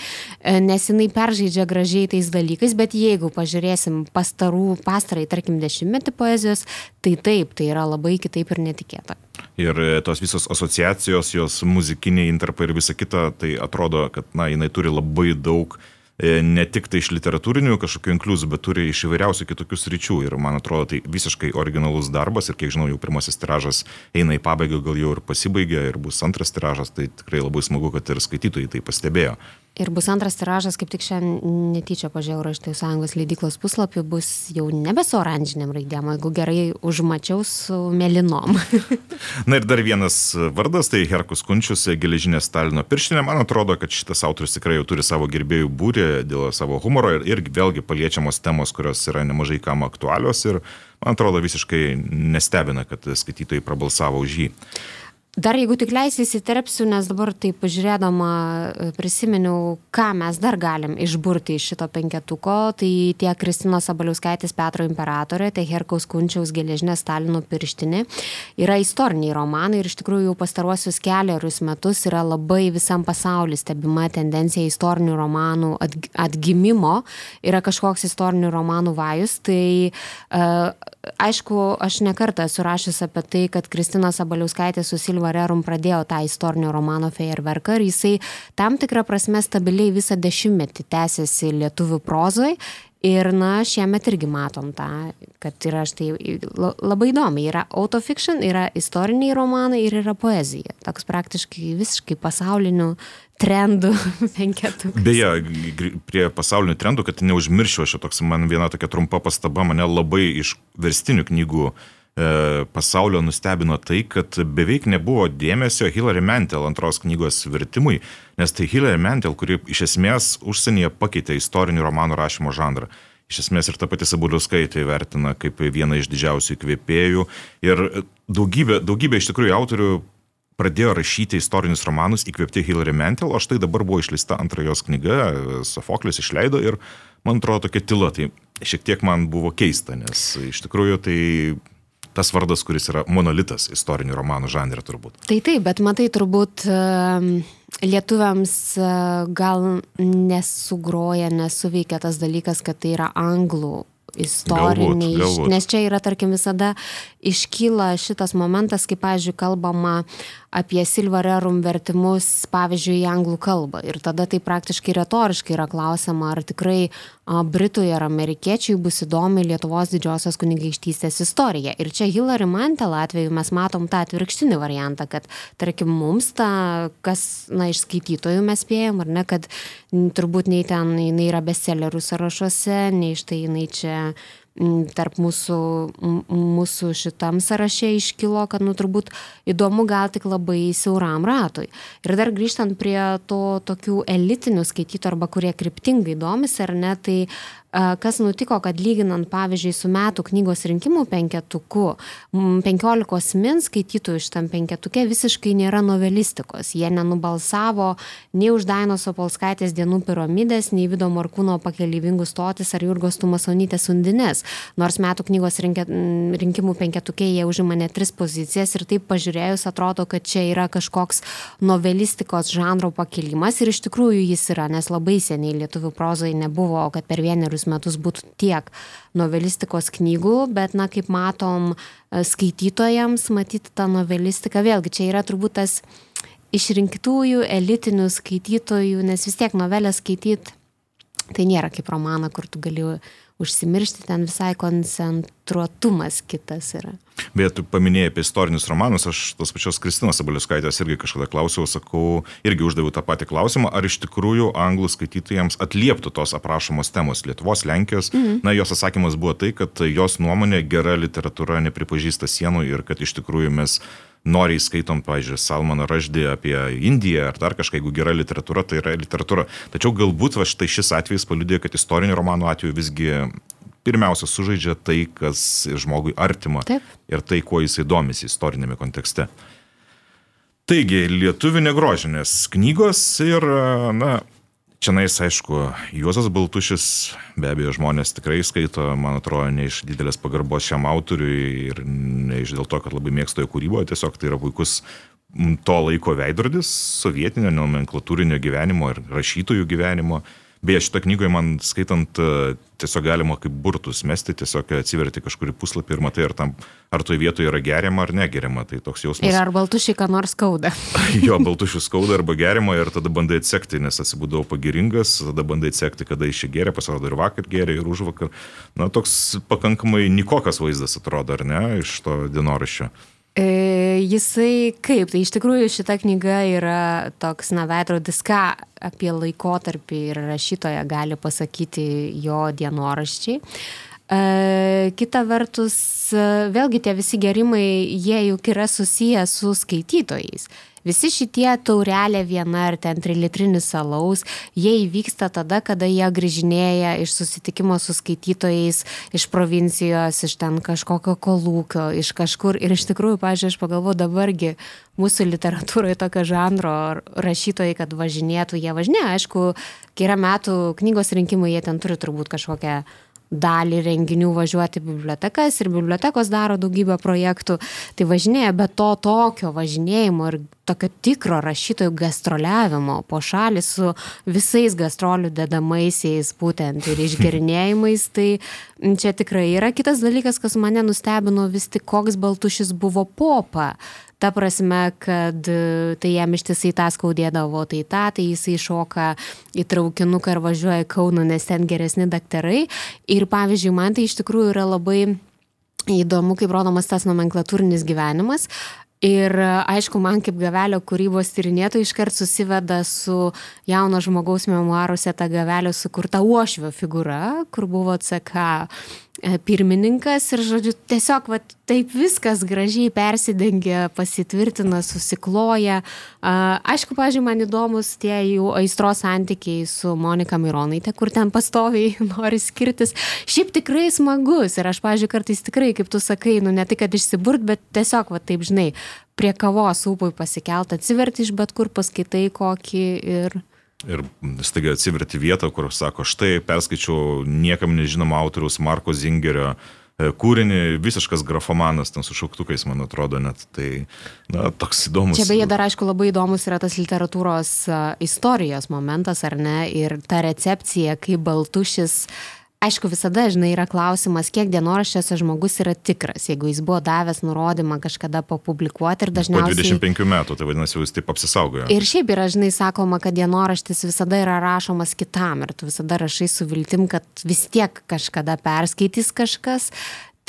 nes jinai peržaidžia gražiai tais dalykais, bet jeigu pažiūrėsim pastarų, pastarai, tarkim, dešimtmetį poezijos, tai taip, tai yra labai kitaip ir netikėta ir e, tos visos asociacijos, jos muzikiniai interpai ir visa kita, tai atrodo, kad, na, jinai turi labai daug e, ne tik tai iš literatūrinių kažkokių inkliuzų, bet turi iš įvairiausių kitokių sričių. Ir man atrodo, tai visiškai originalus darbas. Ir kiek žinau, jau pirmasis tiražas eina į pabaigą, gal jau ir pasibaigė, ir bus antras tiražas. Tai tikrai labai smagu, kad ir skaitytojai tai pastebėjo. Ir bus antras tiražas, kaip tik šiandien netyčia pažiūrėjau Raštojų sąjungos leidyklos puslapį, bus jau nebe su oranžiniam raidėm, jeigu gerai užmačiau su melinom. Na ir dar vienas vardas, tai Herkus Kunčius, geležinė Stalino pirštinė. Man atrodo, kad šitas autorius tikrai jau turi savo gerbėjų būrį dėl savo humoro ir, ir vėlgi paliečiamos temos, kurios yra nemažai kam aktualios ir man atrodo visiškai nestebina, kad skaitytojai prabalsavo už jį. Dar jeigu tik leisi įsiterpsiu, nes dabar tai pažiūrėdama e, prisiminiau, ką mes dar galim išburti iš šito penketuko, tai tiek Kristinos Abaliauskaitės Petro imperatorė, tiek Herkaus Kunčiaus geležinė Stalino pirštinė. Yra istoriniai romanai ir iš tikrųjų jau pastaruosius keliarius metus yra labai visam pasauliu stebima tendencija istorinių romanų atgimimo, yra kažkoks istorinių romanų vajus, tai uh, aišku, aš nekartą esu rašęs apie tai, kad Kristinos Abaliauskaitė susilvė Silva Rerum pradėjo tą istorinio romano fejerverką ir jisai tam tikrą prasme stabiliai visą dešimtmetį tęsiasi lietuvių prozoj Ir, na, šiemet irgi matom tą, kad yra štai labai įdomi. Yra autofiction, yra istoriniai romanai ir yra poezija. Toks praktiškai visiškai pasaulinių trendų penketukas. Beje, prie pasaulinių trendų, kad neužmiršiu, aš toks man viena tokia trumpa pastaba, mane labai iš verstinių knygų uh, pasaulio nustebino tai, kad beveik nebuvo dėmesio Hillary Mantel antros knygos vertimui, nes tai Hillary Mantel, kuri iš esmės užsienyje pakeitė istorinių romanų rašymo žanrą. iš esmės ir ta pati Sabuliuskaitė vertina kaip vieną iš didžiausių įkvėpėjų. Ir daugybė, daugybė iš tikrųjų autorių pradėjo rašyti istorinius romanus įkvėpti Hillary Mantel, o štai dabar buvo išleista antra jos knyga, Sofoklis išleido ir man atrodo tokia tyla, tai šiek tiek man buvo keista, nes iš tikrųjų tai tas vardas, kuris yra monolitas istorinių romanų žanrė turbūt. Tai taip, bet matai, turbūt lietuviams e, gal nesugroja, nesuveikia tas dalykas, kad tai yra anglų istoriniai, galbūt, galbūt. nes čia yra, tarkim, visada iškyla šitas momentas, kai, pavyzdžiui, kalbama apie Silvarerum vertimus, pavyzdžiui, į anglų kalbą. Ir tada tai praktiškai retoriškai yra klausima, ar tikrai Britui ar amerikiečiai bus įdomi Lietuvos didžiosios kunigaikštystės istorija. Ir čia Hillary Mantel atveju mes matom tą atvirkštinį variantą, kad, tarkim, mums tą, kas, na, iš skaitytojų mes spėjom, ar ne, kad turbūt nei ten jinai yra bestsellerių sąrašuose, nei štai jinai čia tarp mūsų, mūsų šitam sąraše iškilo, kad, nu, turbūt įdomu gal tik labai siauram ratui. Ir dar grįžtant prie to tokių elitinių skaitytojų arba kurie kryptingai domisi, ar ne, tai kas nutiko, kad lyginant, pavyzdžiui, su metų knygos rinkimų penketuku, penkiolikos min skaitytojų šitam penketuke visiškai nėra novelistikos. Jie nenubalsavo nei už Dainos Opolskaitės dienų piramidės, nei Vido Morkūno pakelyvingų stotis ar Jurgos Tumasonytės undinės. Nors metų knygos rinkimų penketuke jie užima net tris pozicijas ir taip pažiūrėjus atrodo, kad čia yra kažkoks novelistikos žanro pakilimas ir iš tikrųjų jis yra, nes labai seniai lietuvių prozai nebuvo, kad per vienerius penkerius metus būtų tiek novelistikos knygų, bet, na, kaip matom, e, skaitytojams matyti tą novelistiką, vėlgi čia yra turbūt tas išrinktųjų elitinių skaitytojų, nes vis tiek novelę skaityti tai nėra kaip romaną, kur tu gali užsimiršti, ten visai koncentruotumas kitas yra. Beje, tu paminėjai apie istorinius romanus, aš tos pačios Kristinos Abaliuskaitės irgi kažkada klausiau, sakau, irgi uždaviau tą patį klausimą, ar iš tikrųjų anglų skaitytojams atlieptų tos aprašomos temos Lietuvos, Lenkijos. Mhm. Na, jos atsakymas buvo tai, kad jos nuomonė gera literatūra nepripažįsta sienų ir kad iš tikrųjų mes noriai skaitom, pavyzdžiui, Salmaną Raždį apie Indiją ar dar kažką, jeigu gera literatūra, tai yra literatūra. Tačiau galbūt va štai šis atvejis paliudė, kad istorinių romanų atveju visgi pirmiausia sužaidžia tai, kas žmogui artima Taip. ir tai, kuo jisai domisi istorinėme kontekste. Taigi, lietuvių negrožinės knygos ir, na, Čia nais, aišku, Juozas Baltušis, be abejo, žmonės tikrai skaito, man atrodo, ne iš didelės pagarbos šiam autoriui ir ne iš dėl to, kad labai mėgsto jo kūryboje, tiesiog tai yra puikus to laiko veidrodis sovietinio nomenklatūrinio gyvenimo ir rašytojų gyvenimo. Beje, šitą knygą man skaitant e, tiesiog galima kaip burtus mesti, tiesiog atsiverti kažkurį puslapį ir matai, ar, tam, ar toje vietoje yra geriama ar negeriama. Tai toks jausmas. Ir ar baltušiai ką nors skauda? jo, baltušių skauda arba gerima ir tada bandai atsekti, nes atsibūdavau pagiringas, tada bandai atsekti, kada iš čia geria, pasirodo ir vakar geria, ir už vakar. Na, toks pakankamai nikokas vaizdas atrodo, ar ne, iš to dienoraščio. E, jisai kaip, tai iš tikrųjų šita knyga yra toks, na, veidrodis, ką apie laikotarpį ir rašytoją gali pasakyti jo dienoraščiai. E, kita vertus, vėlgi tie visi gerimai, jie juk yra susiję su skaitytojais. Visi šitie taurelė viena ar ten trilitrinis alaus, jie įvyksta tada, kada jie grįžinėja iš susitikimo su skaitytojais iš provincijos, iš ten kažkokio kolūkio, iš kažkur. Ir iš tikrųjų, pažiūrėjau, aš pagalvoju dabargi mūsų literatūroje tokio žanro rašytojai, kad važinėtų, jie važinėja, aišku, kai yra metų knygos rinkimai, jie ten turi turbūt kažkokią dalį renginių važiuoti bibliotekas ir bibliotekos daro daugybę projektų, tai važinėja, bet to tokio važinėjimo ir tokio tikro rašytojų gastroliavimo po šalį su visais gastrolių dedamaisiais būtent ir išgerinėjimais, tai čia tikrai yra kitas dalykas, kas mane nustebino vis tik, koks baltušis buvo popa ta prasme, kad e, tai jam ištisai tą skaudėdavo, tai tą, tai jisai šoka į traukinuką ir važiuoja į Kauną, nes ten geresni daktarai. Ir pavyzdžiui, man tai iš tikrųjų yra labai įdomu, kaip rodomas tas nomenklatūrinis gyvenimas. Ir aišku, man kaip gavelio kūrybos tyrinėtojai iškart susiveda su jauno žmogaus memoaruose ta gavelio sukurta uošvio figūra, kur buvo CK e, pirmininkas ir, žodžiu, tiesiog va, taip viskas gražiai persidengia, pasitvirtina, susikloja. Aišku, pažiūrėjau, man įdomus tie jų aistros santykiai su Monika Mironaitė, kur ten pastoviai nori skirtis. Šiaip tikrai smagus ir aš, pažiūrėjau, kartais tikrai, kaip tu sakai, nu ne tik, kad išsiburt, bet tiesiog, va taip, žinai, prie kavos upui pasikelt, atsiverti iš bet kur, paskaitai kokį ir Ir staiga atsiverti vietą, kur sako, štai perskaičiau niekam nežinomą autoriaus Marko Zingerio e, kūrinį, visiškas grafomanas, ten su šauktukais, man atrodo, net tai, na, toks įdomus. Čia beje dar, aišku, labai įdomus yra tas literatūros uh, istorijos momentas, ar ne, ir ta recepcija, kaip Baltušis uh, aišku visada žinai yra klausimas kiek dienoraščiuose žmogus yra tikras jeigu jis buvo davęs nurodymą kažkada papublikuoti ir dažniausiai... Po 25 metų, tai vadinasi, jau jis taip apsisaugojo. Ir šiaip yra, žinai, sakoma, kad dienoraštis visada yra rašomas kitam ir tu visada rašai su viltim, kad vis tiek kažkada perskaitys kažkas.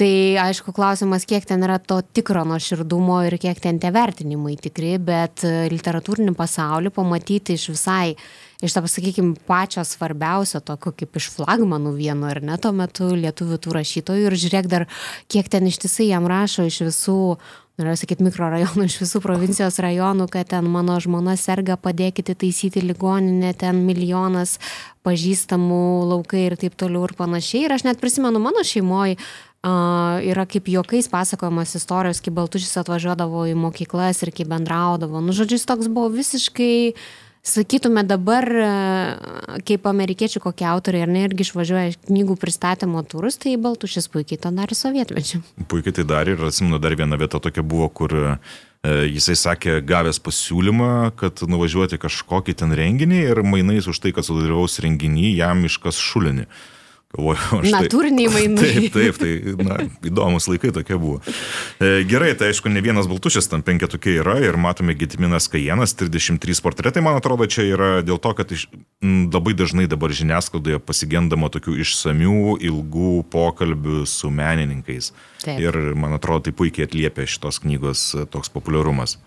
Tai aišku, klausimas, kiek ten yra to tikro nuoširdumo ir kiek ten tie vertinimai tikri, bet literatūrinį pasaulį pamatyti iš visai iš to, sakykime, pačio svarbiausio, tokio kaip iš flagmanų vieno ar ne tuo metu lietuvių tų rašytojų ir žiūrėk dar, kiek ten ištisai jam rašo iš visų Noriu sakyti mikrorajonų iš visų provincijos rajonų, kad ten mano žmona serga, padėkite taisyti ligoninę, ten milijonas pažįstamų laukai ir taip toliau ir panašiai. Ir aš net prisimenu mano šeimoje Uh, yra kaip juokais pasakojamos istorijos, kai Baltušis atvažiuodavo į mokyklas ir kai bendraudavo. Nu, žodžiu, jis toks buvo visiškai uh, sakytume dabar, e, kaip amerikiečių kokie autoriai, ar ne, irgi išvažiuoja knygų pristatymo turus, tai Baltušis puikiai to darė sovietmečiu. Puikiai tai darė ir atsimenu dar viena vieta tokia buvo, kur e, jisai sakė, gavęs pasiūlymą, kad nuvažiuoti kažkokį ten renginį ir mainais už tai, kad sudalyvaus renginį, jam iškas šulinį. Galvoju, štai, Natūriniai mainai. Taip, taip, tai na, įdomus laikai tokie buvo. E, gerai, tai aišku, ne vienas baltušis tam penketukė yra ir matome Gitiminas Kajenas, 33 portretai, man atrodo, čia yra dėl to, kad iš, m, labai dažnai dabar žiniasklaidoje pasigendama tokių išsamių, ilgų pokalbių su menininkais. Taip. Ir man atrodo, tai puikiai atliepia šitos knygos toks populiarumas.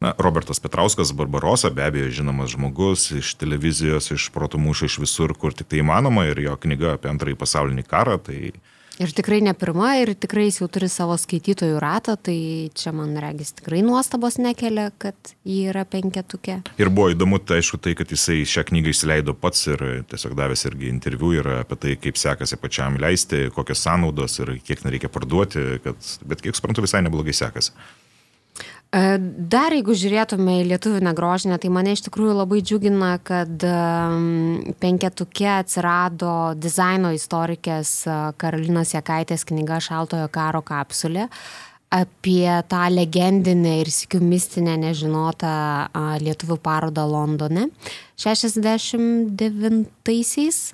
Na, Robertas Petrauskas, Barbarosa, be abejo, žinomas žmogus iš televizijos, iš protumūšio, iš visur, kur tik tai įmanoma, ir jo knyga apie antrąjį pasaulinį karą. Tai... Ir tikrai ne pirma, ir tikrai jis jau turi savo skaitytojų ratą, tai čia man regis tikrai nuostabos nekelia, kad jį yra penketukė. Ir buvo įdomu, tai aišku, tai, kad jisai šią knygą išleido pats ir tiesiog davęs irgi interviu ir apie tai, kaip sekasi pačiam leisti, kokios sąnaudos ir kiek nereikia parduoti, kad, bet kiek suprantu, visai neblogai sekasi. E, dar jeigu žiūrėtume į lietuvių negrožinę, tai mane iš tikrųjų labai džiugina, kad penketukė atsirado dizaino istorikės e, Karolinos Jekaitės knyga Šaltojo karo kapsulė apie tą legendinę ir sikiumistinę nežinotą lietuvių parodą Londone 69-aisiais.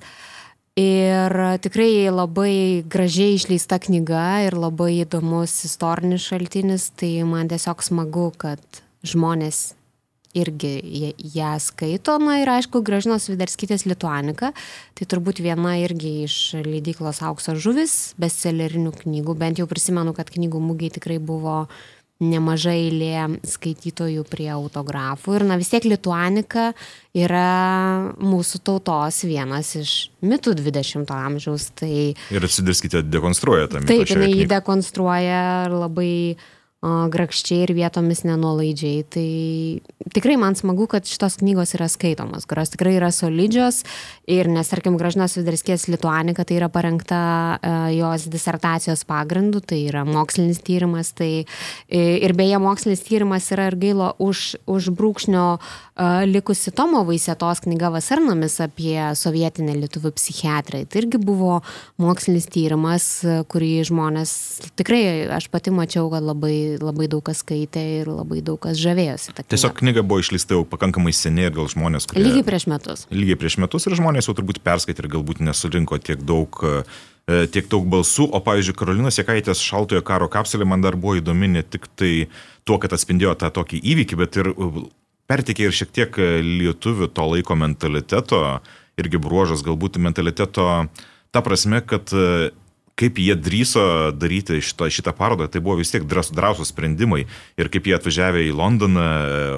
Ir tikrai labai gražiai išleista knyga ir labai įdomus istorinis šaltinis, tai man tiesiog smagu, kad žmonės irgi ją skaito. Na ir aišku, Gražinos Vidarskytės Lituanika, tai turbūt viena irgi iš leidyklos Aukso žuvis, bestsellerinių knygų, bent jau prisimenu, kad knygų mūgiai tikrai buvo nemaža eilė skaitytojų prie autografų. Ir na vis tiek Lituanika yra mūsų tautos vienas iš mitų 20-ojo amžiaus. Tai... Ir atsidarskite, dekonstruoja tą mitą. Taip, jinai jį dekonstruoja labai grakščiai ir vietomis nenuolaidžiai. Tai tikrai man smagu, kad šitos knygos yra skaitomos, kurios tikrai yra solidžios ir nes, tarkim, Gražinos Vidarskės Lituanika tai yra parengta jos disertacijos pagrindu, tai yra mokslinis tyrimas. Tai, ir beje, mokslinis tyrimas yra ir gailo už, už brūkšnio likusi Tomo Vaisėtos knyga Vasarnomis apie sovietinę lietuvių psichiatriją. Tai irgi buvo mokslinis tyrimas, kurį žmonės tikrai, aš pati mačiau, kad labai labai daug kas skaitė ir labai daug kas žavėjosi. Tiesiog knyga buvo išleista jau pakankamai seniai ir gal žmonės, kurie... Lygiai prieš metus. Lygiai prieš metus ir žmonės jau turbūt perskaitė ir galbūt nesurinko tiek daug e, tiek daug balsų, o pavyzdžiui, Karolinos Jekaitės šaltojo karo kapsulė man dar buvo įdomi ne tik tai tuo, kad atspindėjo tą tokį įvykį, bet ir e, pertikė ir šiek tiek lietuvių to laiko mentaliteto, irgi bruožas galbūt mentaliteto, ta prasme, kad e, kaip jie drįso daryti šitą, šitą parodą, tai buvo vis tiek drąsūs sprendimai. Ir kaip jie atvažiavę į Londoną,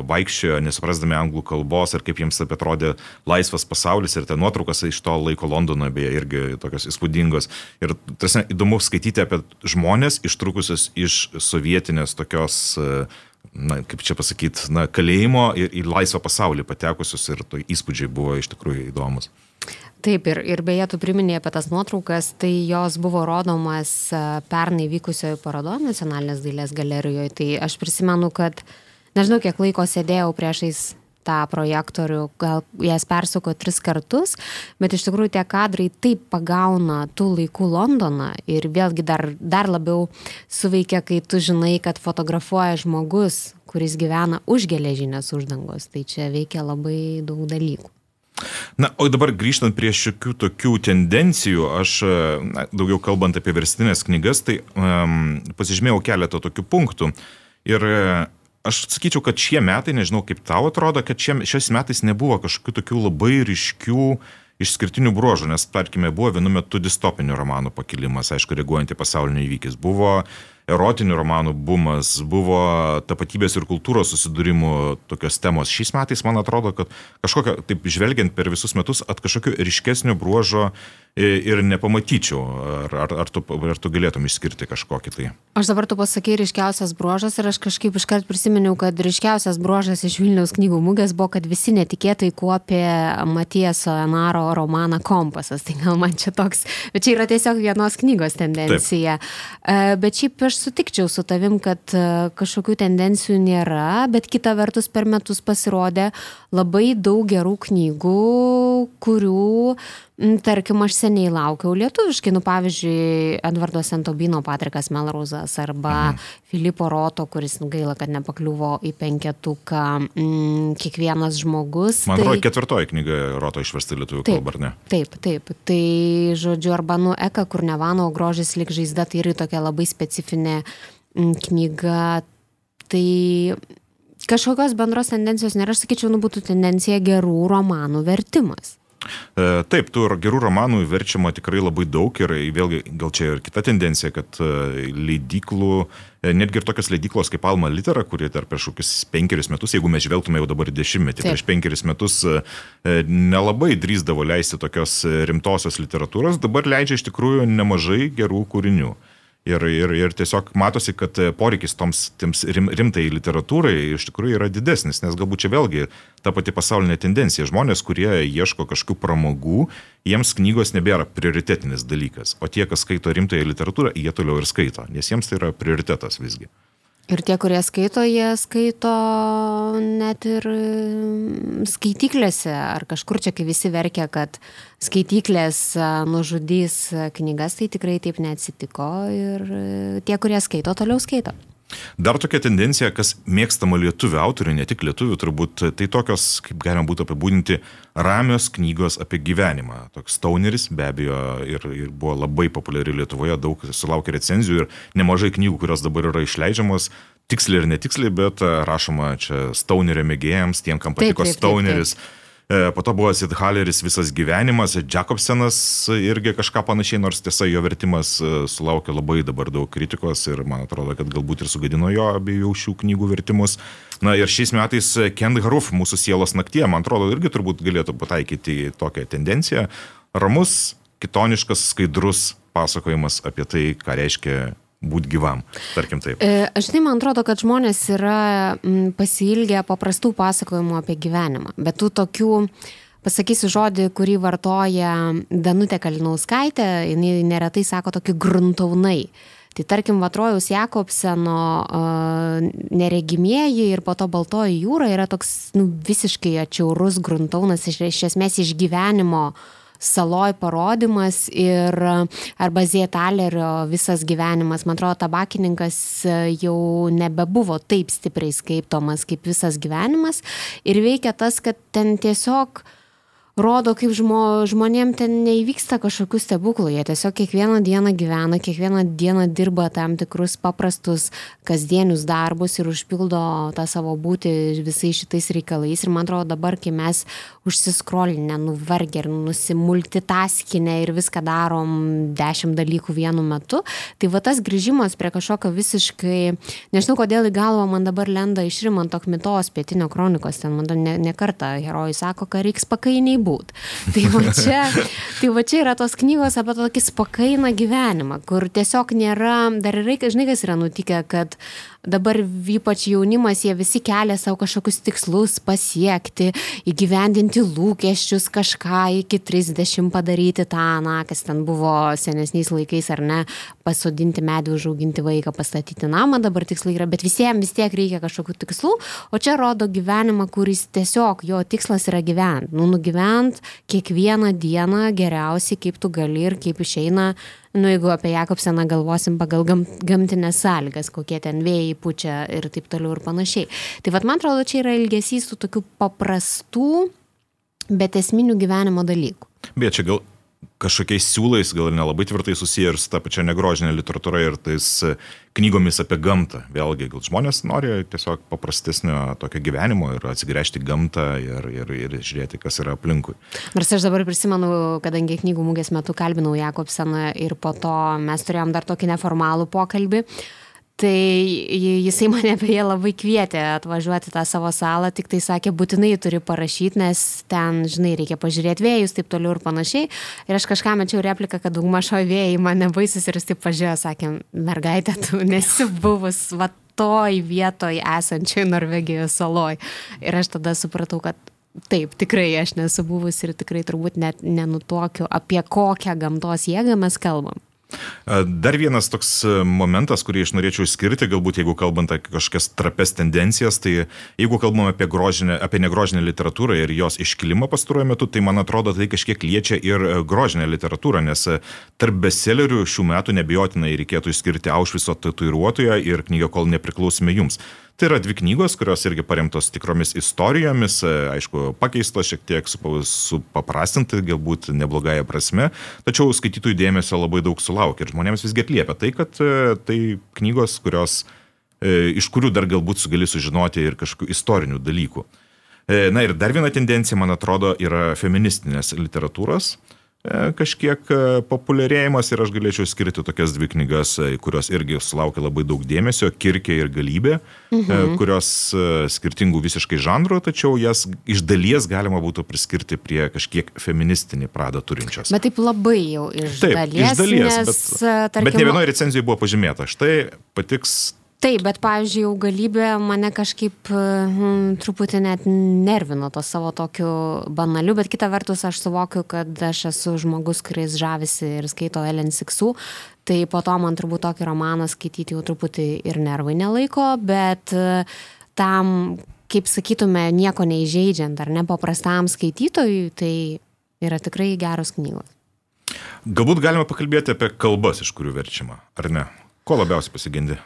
vaikščiojo, nesuprasdami anglų kalbos, ir kaip jiems apie atrodė laisvas pasaulis, ir ten nuotraukas iš to laiko Londono, beje, irgi tokios įspūdingos. Ir tarsi įdomu skaityti apie žmonės ištrukusius iš sovietinės tokios na, kaip čia pasakyti, na, kalėjimo ir į laisvą pasaulį patekusius ir to įspūdžiai buvo iš tikrųjų įdomus. Taip, ir, ir beje, tu priminėjai apie tas nuotraukas, tai jos buvo rodomas pernai vykusioje parodoje Nacionalinės dailės galerijoje. Tai aš prisimenu, kad nežinau, kiek laiko sėdėjau priešais tą projektorių, gal jas persuko tris kartus, bet iš tikrųjų tie kadrai taip pagauna tų laikų Londoną ir vėlgi dar, dar labiau suveikia, kai tu žinai, kad fotografuoja žmogus, kuris gyvena už geležinės uždangos. Tai čia veikia labai daug dalykų. Na, o dabar grįžtant prie šiokių tokių tendencijų, aš na, daugiau kalbant apie verstinės knygas, tai um, pasižymėjau keletą tokių punktų. Ir aš sakyčiau, kad šie metai, nežinau kaip tau atrodo, kad šie, šiais metais nebuvo kažkokių tokių labai ryškių išskirtinių bruožų, nes, tarkime, buvo vienu metu distopinių romanų pakilimas, aišku, reaguojant į pasaulinį įvykis. Buvo erotinių romanų bumas, buvo tapatybės ir kultūros susidūrimų tokios temos. Šiais metais man atrodo, kad kažkokio, taip žvelgiant per visus metus, at kažkokio ryškesnio bruožo ir nepamatyčiau. Ar, ar, ar, tu, ar tu galėtum išskirti kažkokį tai? Aš dabar tu pasakai ryškiausias bruožas ir aš kažkaip iškart prisiminiau, kad ryškiausias bruožas iš Vilniaus knygų mūgės buvo, kad visi netikėtai kuopė Matieso Enaro romaną Kompasas. Tai gal man čia toks, bet čia yra tiesiog vienos knygos tendencija. Taip. Bet šiaip aš sutikčiau su tavim, kad kažkokių tendencijų nėra, bet kita vertus per metus pasirodė labai daug gerų knygų, kurių Tarkim, aš seniai laukiau lietuviškai, nu pavyzdžiui, Edvardo Sentobino Patrikas Melruzas arba mhm. Filipo Roto, kuris nu, gaila, kad nepakliuvo į penketuką, mm, kiekvienas žmogus. Man atrodo, tai... ketvirtoji knyga Roto išversta lietuvių kalba, ar ne? Taip, taip. Tai, žodžiu, arba nu Eka, kur nevano grožis lik žaizda, tai yra tokia labai specifinė mm, knyga. Tai kažkokios bendros tendencijos nėra, aš sakyčiau, nu būtų tendencija gerų romanų vertimas. E, taip, tų gerų romanų verčiama tikrai labai daug ir vėlgi gal čia ir kita tendencija, kad e, leidiklų, e, netgi ir tokios leidiklos kaip Alma Litera, kuri dar prieš kokius penkerius metus, jeigu mes žvelgtume jau dabar dešimtmetį, Taip. prieš penkerius metus nelabai drįsdavo leisti tokios rimtosios literatūros, dabar leidžia iš tikrųjų nemažai gerų kūrinių. Ir, ir, ir tiesiog matosi, kad poreikis toms tiems rim, rimtai literatūrai iš tikrųjų yra didesnis, nes galbūt čia vėlgi ta pati pasaulinė tendencija. Žmonės, kurie ieško kažkokių pramogų, jiems knygos nebėra prioritetinis dalykas, o tie, kas skaito rimtąją literatūrą, jie toliau ir skaito, nes jiems tai yra prioritetas visgi. Ir tie, kurie skaito, jie skaito net ir mm, skaityklėse, ar kažkur čia, kai visi verkia, kad skaityklės nužudys knygas, tai tikrai taip neatsitiko. Ir tie, kurie skaito, toliau skaito. Dar tokia tendencija, kas mėgstama lietuvių autorių, ne tik lietuvių, turbūt tai tokios, kaip galima būtų apibūdinti, ramios knygos apie gyvenimą. Toks Stauneris be abejo ir, ir buvo labai populiari Lietuvoje, daug sulaukė recenzijų ir nemažai knygų, kurios dabar yra išleidžiamos, tiksliai ir netiksliai, bet rašoma čia Staunerio mėgėjams, tiem, kam patiko taip, taip, Stauneris. Taip, taip. E, po to buvo Sidhaleris visas gyvenimas, Jacobsenas irgi kažką panašiai, nors tiesa jo vertimas e, sulaukė labai dabar daug kritikos ir man atrodo, kad galbūt ir sugadino jo abiejų šių knygų vertimus. Na ir šiais metais Kent Haruf, mūsų sielos naktie, man atrodo, irgi turbūt galėtų pataikyti tokią tendenciją. Ramus, kitoniškas, skaidrus pasakojimas apie tai, ką reiškia būti gyvam, tarkim taip. E, aš tai man atrodo, kad žmonės yra pasilgę paprastų pasakojimų apie gyvenimą, bet tų tokių, pasakysiu žodį, kurį vartoja Danutė Kalinauskaitė, jinai neretai sako tokį gruntaunai. Tai tarkim, Vatrojaus Jakobseno uh, neregimieji ir po to Baltoji jūra yra toks nu, visiškai atšiaurus gruntaunas iš, iš esmės iš gyvenimo uh, saloj parodimas ir arba Zietalerio visas gyvenimas. Man atrodo, tabakininkas jau nebebuvo taip stipriai skaitomas kaip visas gyvenimas ir veikia tas, kad ten tiesiog rodo, kaip žmo, žmonėm ten neįvyksta kažkokių stebuklų, jie tiesiog kiekvieną dieną gyvena, kiekvieną dieną dirba tam tikrus paprastus kasdienius darbus ir užpildo tą savo būti visais šitais reikalais. Ir man atrodo dabar, kai mes užsiskrolinę, nuvargę ir nusimultitaskinę ir viską darom dešimt dalykų vienu metu, tai va tas grįžimas prie kažkokio visiškai, nežinau kodėl į galvą man dabar lenda iš Rimanto Kmitos pietinio kronikos, ten man ne, ne kartą herojai sako, kad reiks pakainiai būt. Tai va, čia, tai va čia yra tos knygos apie tokį spakainą gyvenimą, kur tiesiog nėra, dar reikia, žinai, kas yra nutikę, kad dabar ypač jaunimas, jie visi kelia savo kažkokius tikslus pasiekti, įgyvendinti lūkesčius, kažką iki 30 padaryti tą, na, kas ten buvo senesniais laikais ar ne, pasodinti medį, užauginti vaiką, pastatyti namą, dabar tikslai yra, bet visiems vis tiek reikia kažkokių tikslų, o čia rodo gyvenimą, kuris tiesiog jo tikslas yra gyventi, nu, nugyvent kiekvieną dieną geriausiai, kaip tu gali ir kaip išeina nu jeigu apie Jakobseną galvosim pagal gam, gamtinės sąlygas, kokie ten vėjai pučia ir taip toliau ir panašiai. Tai vad man atrodo, čia yra ilgesys tų tokių paprastų, bet esminių gyvenimo dalykų. Bet čia gal kažkokiais siūlais, gal nelabai tvirtai susiję ir su ta pačia negrožinė literatūra ir tais e, knygomis apie gamtą. Vėlgi, gal žmonės nori tiesiog paprastesnio tokio gyvenimo ir atsigręžti gamtą ir, ir, ir žiūrėti, kas yra aplinkui. Nors aš dabar prisimenu, kadangi knygų mūgės metu kalbinau Jakobseną ir po to mes turėjom dar tokį neformalų pokalbį. Uh, tai jisai mane beje labai kvietė atvažiuoti tą savo salą, tik tai sakė, būtinai turi parašyti, nes ten, žinai, reikia pažiūrėti vėjus, taip toliau ir panašiai. Ir aš kažką mečiau repliką, kad dauguma šio vėjai mane baisus ir jis taip pažiūrėjo, sakė, mergaitė, tu nesi buvus, va, toj vietoj esančioj Norvegijos saloj. Ir aš tada supratau, kad Taip, tikrai aš nesu buvus ir tikrai turbūt net nenutokiu, apie kokią gamtos jėgą mes kalbam. Dar vienas toks momentas, kurį aš norėčiau išskirti, galbūt jeigu kalbant apie kažkokias trapes tendencijas, tai jeigu kalbam apie, grožinę, apie negrožinę literatūrą ir jos iškilimą pastaruoju metu, tai man atrodo, tai kažkiek liečia ir grožinę literatūrą, nes tarp bestsellerių šių metų nebijotinai reikėtų išskirti Aušviso tatuiruotoją ir knygą Kol nepriklausome jums. Tai yra dvi knygos, kurios irgi paremtos tikromis istorijomis, e, aišku, pakeistos šiek tiek supaprastinti, galbūt neblogąją prasme, tačiau skaitytojų dėmesio labai daug sulaukia ir žmonėms visgi atliepia tai, kad e, tai knygos, kurios, e, iš kurių dar galbūt gali sužinoti ir kažkokių istorinių dalykų. Na ir dar viena tendencija, man atrodo, yra feministinės literatūros. E, kažkiek e, populiarėjimas ir aš galėčiau skirti tokias dvi knygas, e, kurios irgi sulaukia labai daug dėmesio - Kirkė ir Galybė, mhm. kurios skirtingų visiškai žanrų, tačiau jas iš dalies galima būtų priskirti prie kažkiek feministinį pradą turinčios. Bet taip labai jau iš taip, dalies. Iš dalies, nes, bet, tarkim, bet ne vienoje recenzijoje buvo pažymėta, štai patiks Taip, bet, pavyzdžiui, augalybė mane kažkaip hmm, truputį net nervino to savo tokiu banaliu, bet kita vertus aš suvokiu, kad aš esu žmogus, kuris žavisi ir skaito Ellen Siksų, tai po to man turbūt tokį romaną skaityti jau truputį ir nervai nelaiko, bet tam, kaip sakytume, nieko neįžeidžiant ar nepaprastam skaitytojui, tai yra tikrai geros knygos. Galbūt galime pakalbėti apie kalbas, iš kurių verčiama, ar ne? Ko labiausiai pasigendi?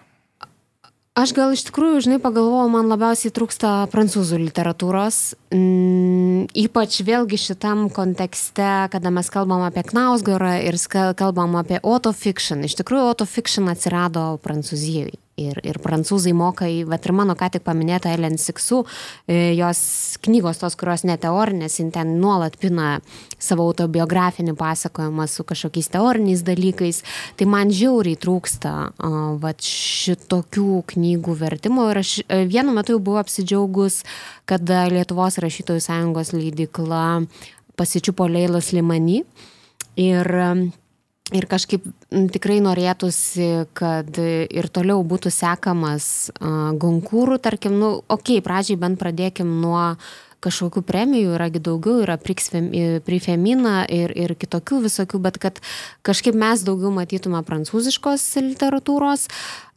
Aš gal iš tikrųjų, žinai, pagalvojau, man labiausiai trūksta prancūzų literatūros, mm, ypač vėlgi šitam kontekste, kada mes kalbam apie Knausgorą ir kalbam apie autofiction. Iš tikrųjų, autofiction atsirado Prancūzijoje ir, ir prancūzai moka bet ir mano ką tik paminėta Ellen Siksu, e, jos knygos tos, kurios neteorinės, jin ten nuolat pina savo autobiografinį pasakojimą su kažkokiais teoriniais dalykais, tai man žiauriai trūksta va, šitokių knygų vertimo ir aš e, vienu metu jau buvau apsidžiaugus, kad Lietuvos rašytojų sąjungos leidikla pasičiupo Leilas Limani. Ir ir kažkaip tikrai norėtųsi, kad ir toliau būtų sekamas gonkūrų, tarkim, nu, okei, okay, pradžiai bent pradėkim nuo kažkokių premijų, yragi daugiau, yra prifemina ir, ir kitokių visokių, bet kad kažkaip mes daugiau matytume prancūziškos literatūros.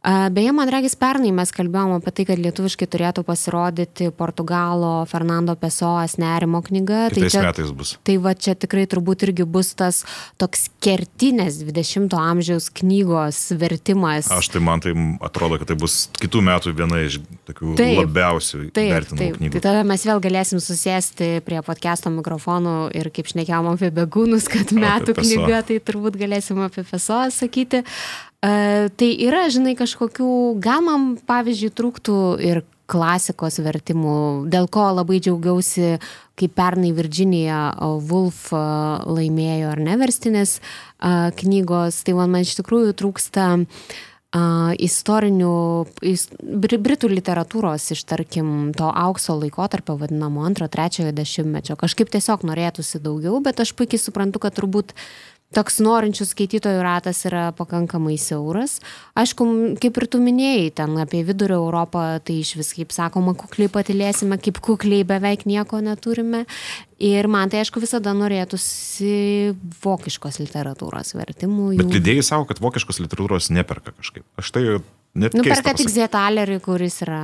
Beje, man regis pernai mes kalbėjom apie tai, kad lietuviškai turėtų pasirodyti Portugalo Fernando Pesoas nerimo knyga. Tai čia, metais bus. Tai va čia tikrai turbūt irgi bus tas toks kertinės 20-ojo amžiaus knygos vertimas. Aš tai man tai atrodo, kad tai bus kitų metų viena iš tokių taip, labiausiai taip, vertinamų taip, knygų. Tai tada mes vėl galėsim susėsti prie podcast'o mikrofonų ir kaip šnekėjom apie begūnus, kad metų knyga, tai turbūt galėsim apie Peso sakyti. Uh, tai yra, žinai, kažkokių, gal man, pavyzdžiui, trūktų ir klasikos vertimų, dėl ko labai džiaugiausi, kai pernai Virginija Woolf laimėjo ar neverstinės uh, knygos, tai man, man iš tikrųjų trūksta uh, istorinių, is, britų literatūros iš, tarkim, to aukso laikotarpio vadinamo antro, trečiojo dešimtmečio. Kažkaip tiesiog norėtųsi daugiau, bet aš puikiai suprantu, kad turbūt uh, toks norinčių skaitytojų ratas yra pakankamai siauras. Aišku, kaip ir tu minėjai, ten apie vidurio Europą, tai iš vis, kaip sakoma, kukliai patilėsime, kaip kukliai beveik nieko neturime. Ir man tai, aišku, visada norėtųsi vokiškos literatūros vertimų. Jų... Bet lydėjai savo, kad vokiškos literatūros neperka kažkaip. Aš tai net. Nuperka tik Zietalerį, kuris yra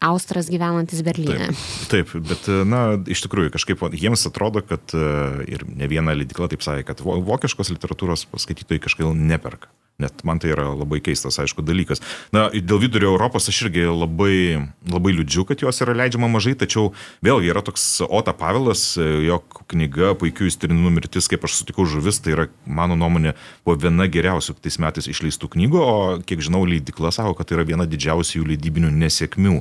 Austras gyvenantis Berlyne. Taip, taip, bet, na, iš tikrųjų, kažkaip jiems atrodo, kad e, ir ne viena leidikla taip sakė, kad vokiškos literatūros skaitytojai kažkaip neperka. Net man tai yra labai keistas, aišku, dalykas. Na, dėl vidurio Europos aš irgi labai, labai liūdžiu, kad jos yra leidžiama mažai, tačiau vėlgi yra toks Ota Pavelas, jo knyga Puikių įstirinų mirtis, kaip aš sutikau žuvis, tai yra, mano nuomonė, buvo viena geriausių tais metais išleistų knygų, o kiek žinau, leidikla savo, kad tai yra viena didžiausių jų leidybinių nesėkmių.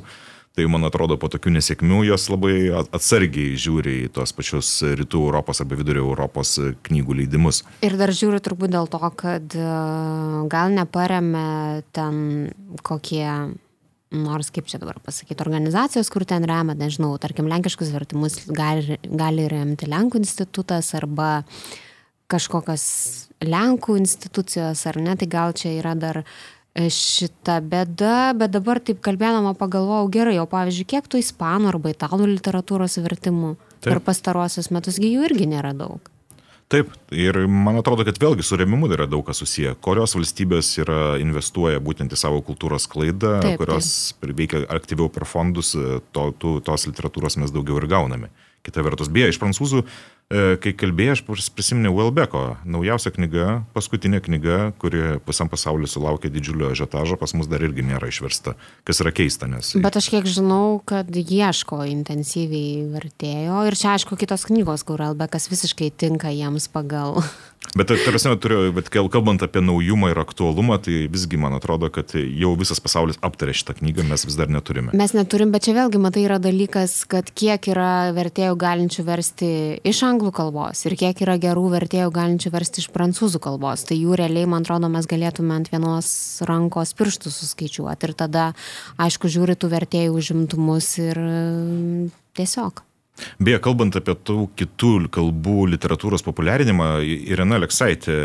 Tai man atrodo, po tokių nesėkmių jos labai atsargiai žiūri į tos pačius rytų Europos arba vidurio Europos knygų leidimus. Ir dar žiūri turbūt dėl to, kad e, gal neparemė ten kokie nors kaip čia dabar pasakyti, organizacijos, kur ten remia, nežinau, tarkim, lenkiškus vertimus gali, gali remti Lenkų institutas arba kažkokios Lenkų institucijos, ar ne, tai gal čia yra dar uh, šita bėda, bet dabar taip kalbėdama pagalvojau, gerai, o pavyzdžiui, kiek tų ispanų arba italų literatūros vertimų taip. per pastarosius metusgi jų irgi nėra daug. Taip, ir man atrodo, kad vėlgi su remimu yra daug kas susiję. Kurios valstybės yra investuoja būtent į savo kultūros klaidą, taip, kurios taip. veikia aktyviau per fondus, to, to, tos literatūros mes daugiau ir gauname. Kita vertus, beje, iš prancūzų E, kai kalbėjai, aš prisiminiau Welbeko, naujausia knyga, paskutinė knyga, kuri visam pasauliu sulaukė didžiulio žetažo, pas mus dar irgi nėra išversta, kas yra keista, nes... Bet aš kiek žinau, kad ieško intensyviai vertėjo ir čia aišku kitos knygos, kur Welbekas visiškai tinka jiems pagal Bet, tarsi, turiu, bet kalbant apie naujumą ir aktualumą, tai visgi man atrodo, kad jau visas pasaulis aptarė šitą knygą, mes vis dar neturime. Mes neturim, bet čia vėlgi, matai, yra dalykas, kad kiek yra vertėjų galinčių versti iš anglų kalbos ir kiek yra gerų vertėjų galinčių versti iš prancūzų kalbos. Tai jų realiai, man atrodo, mes galėtume ant vienos rankos pirštų suskaičiuoti. Ir tada, aišku, žiūri tų vertėjų užimtumus ir tiesiog. Beje, kalbant apie tų kitų kalbų literatūros populiarinimą, Irena Aleksaitė,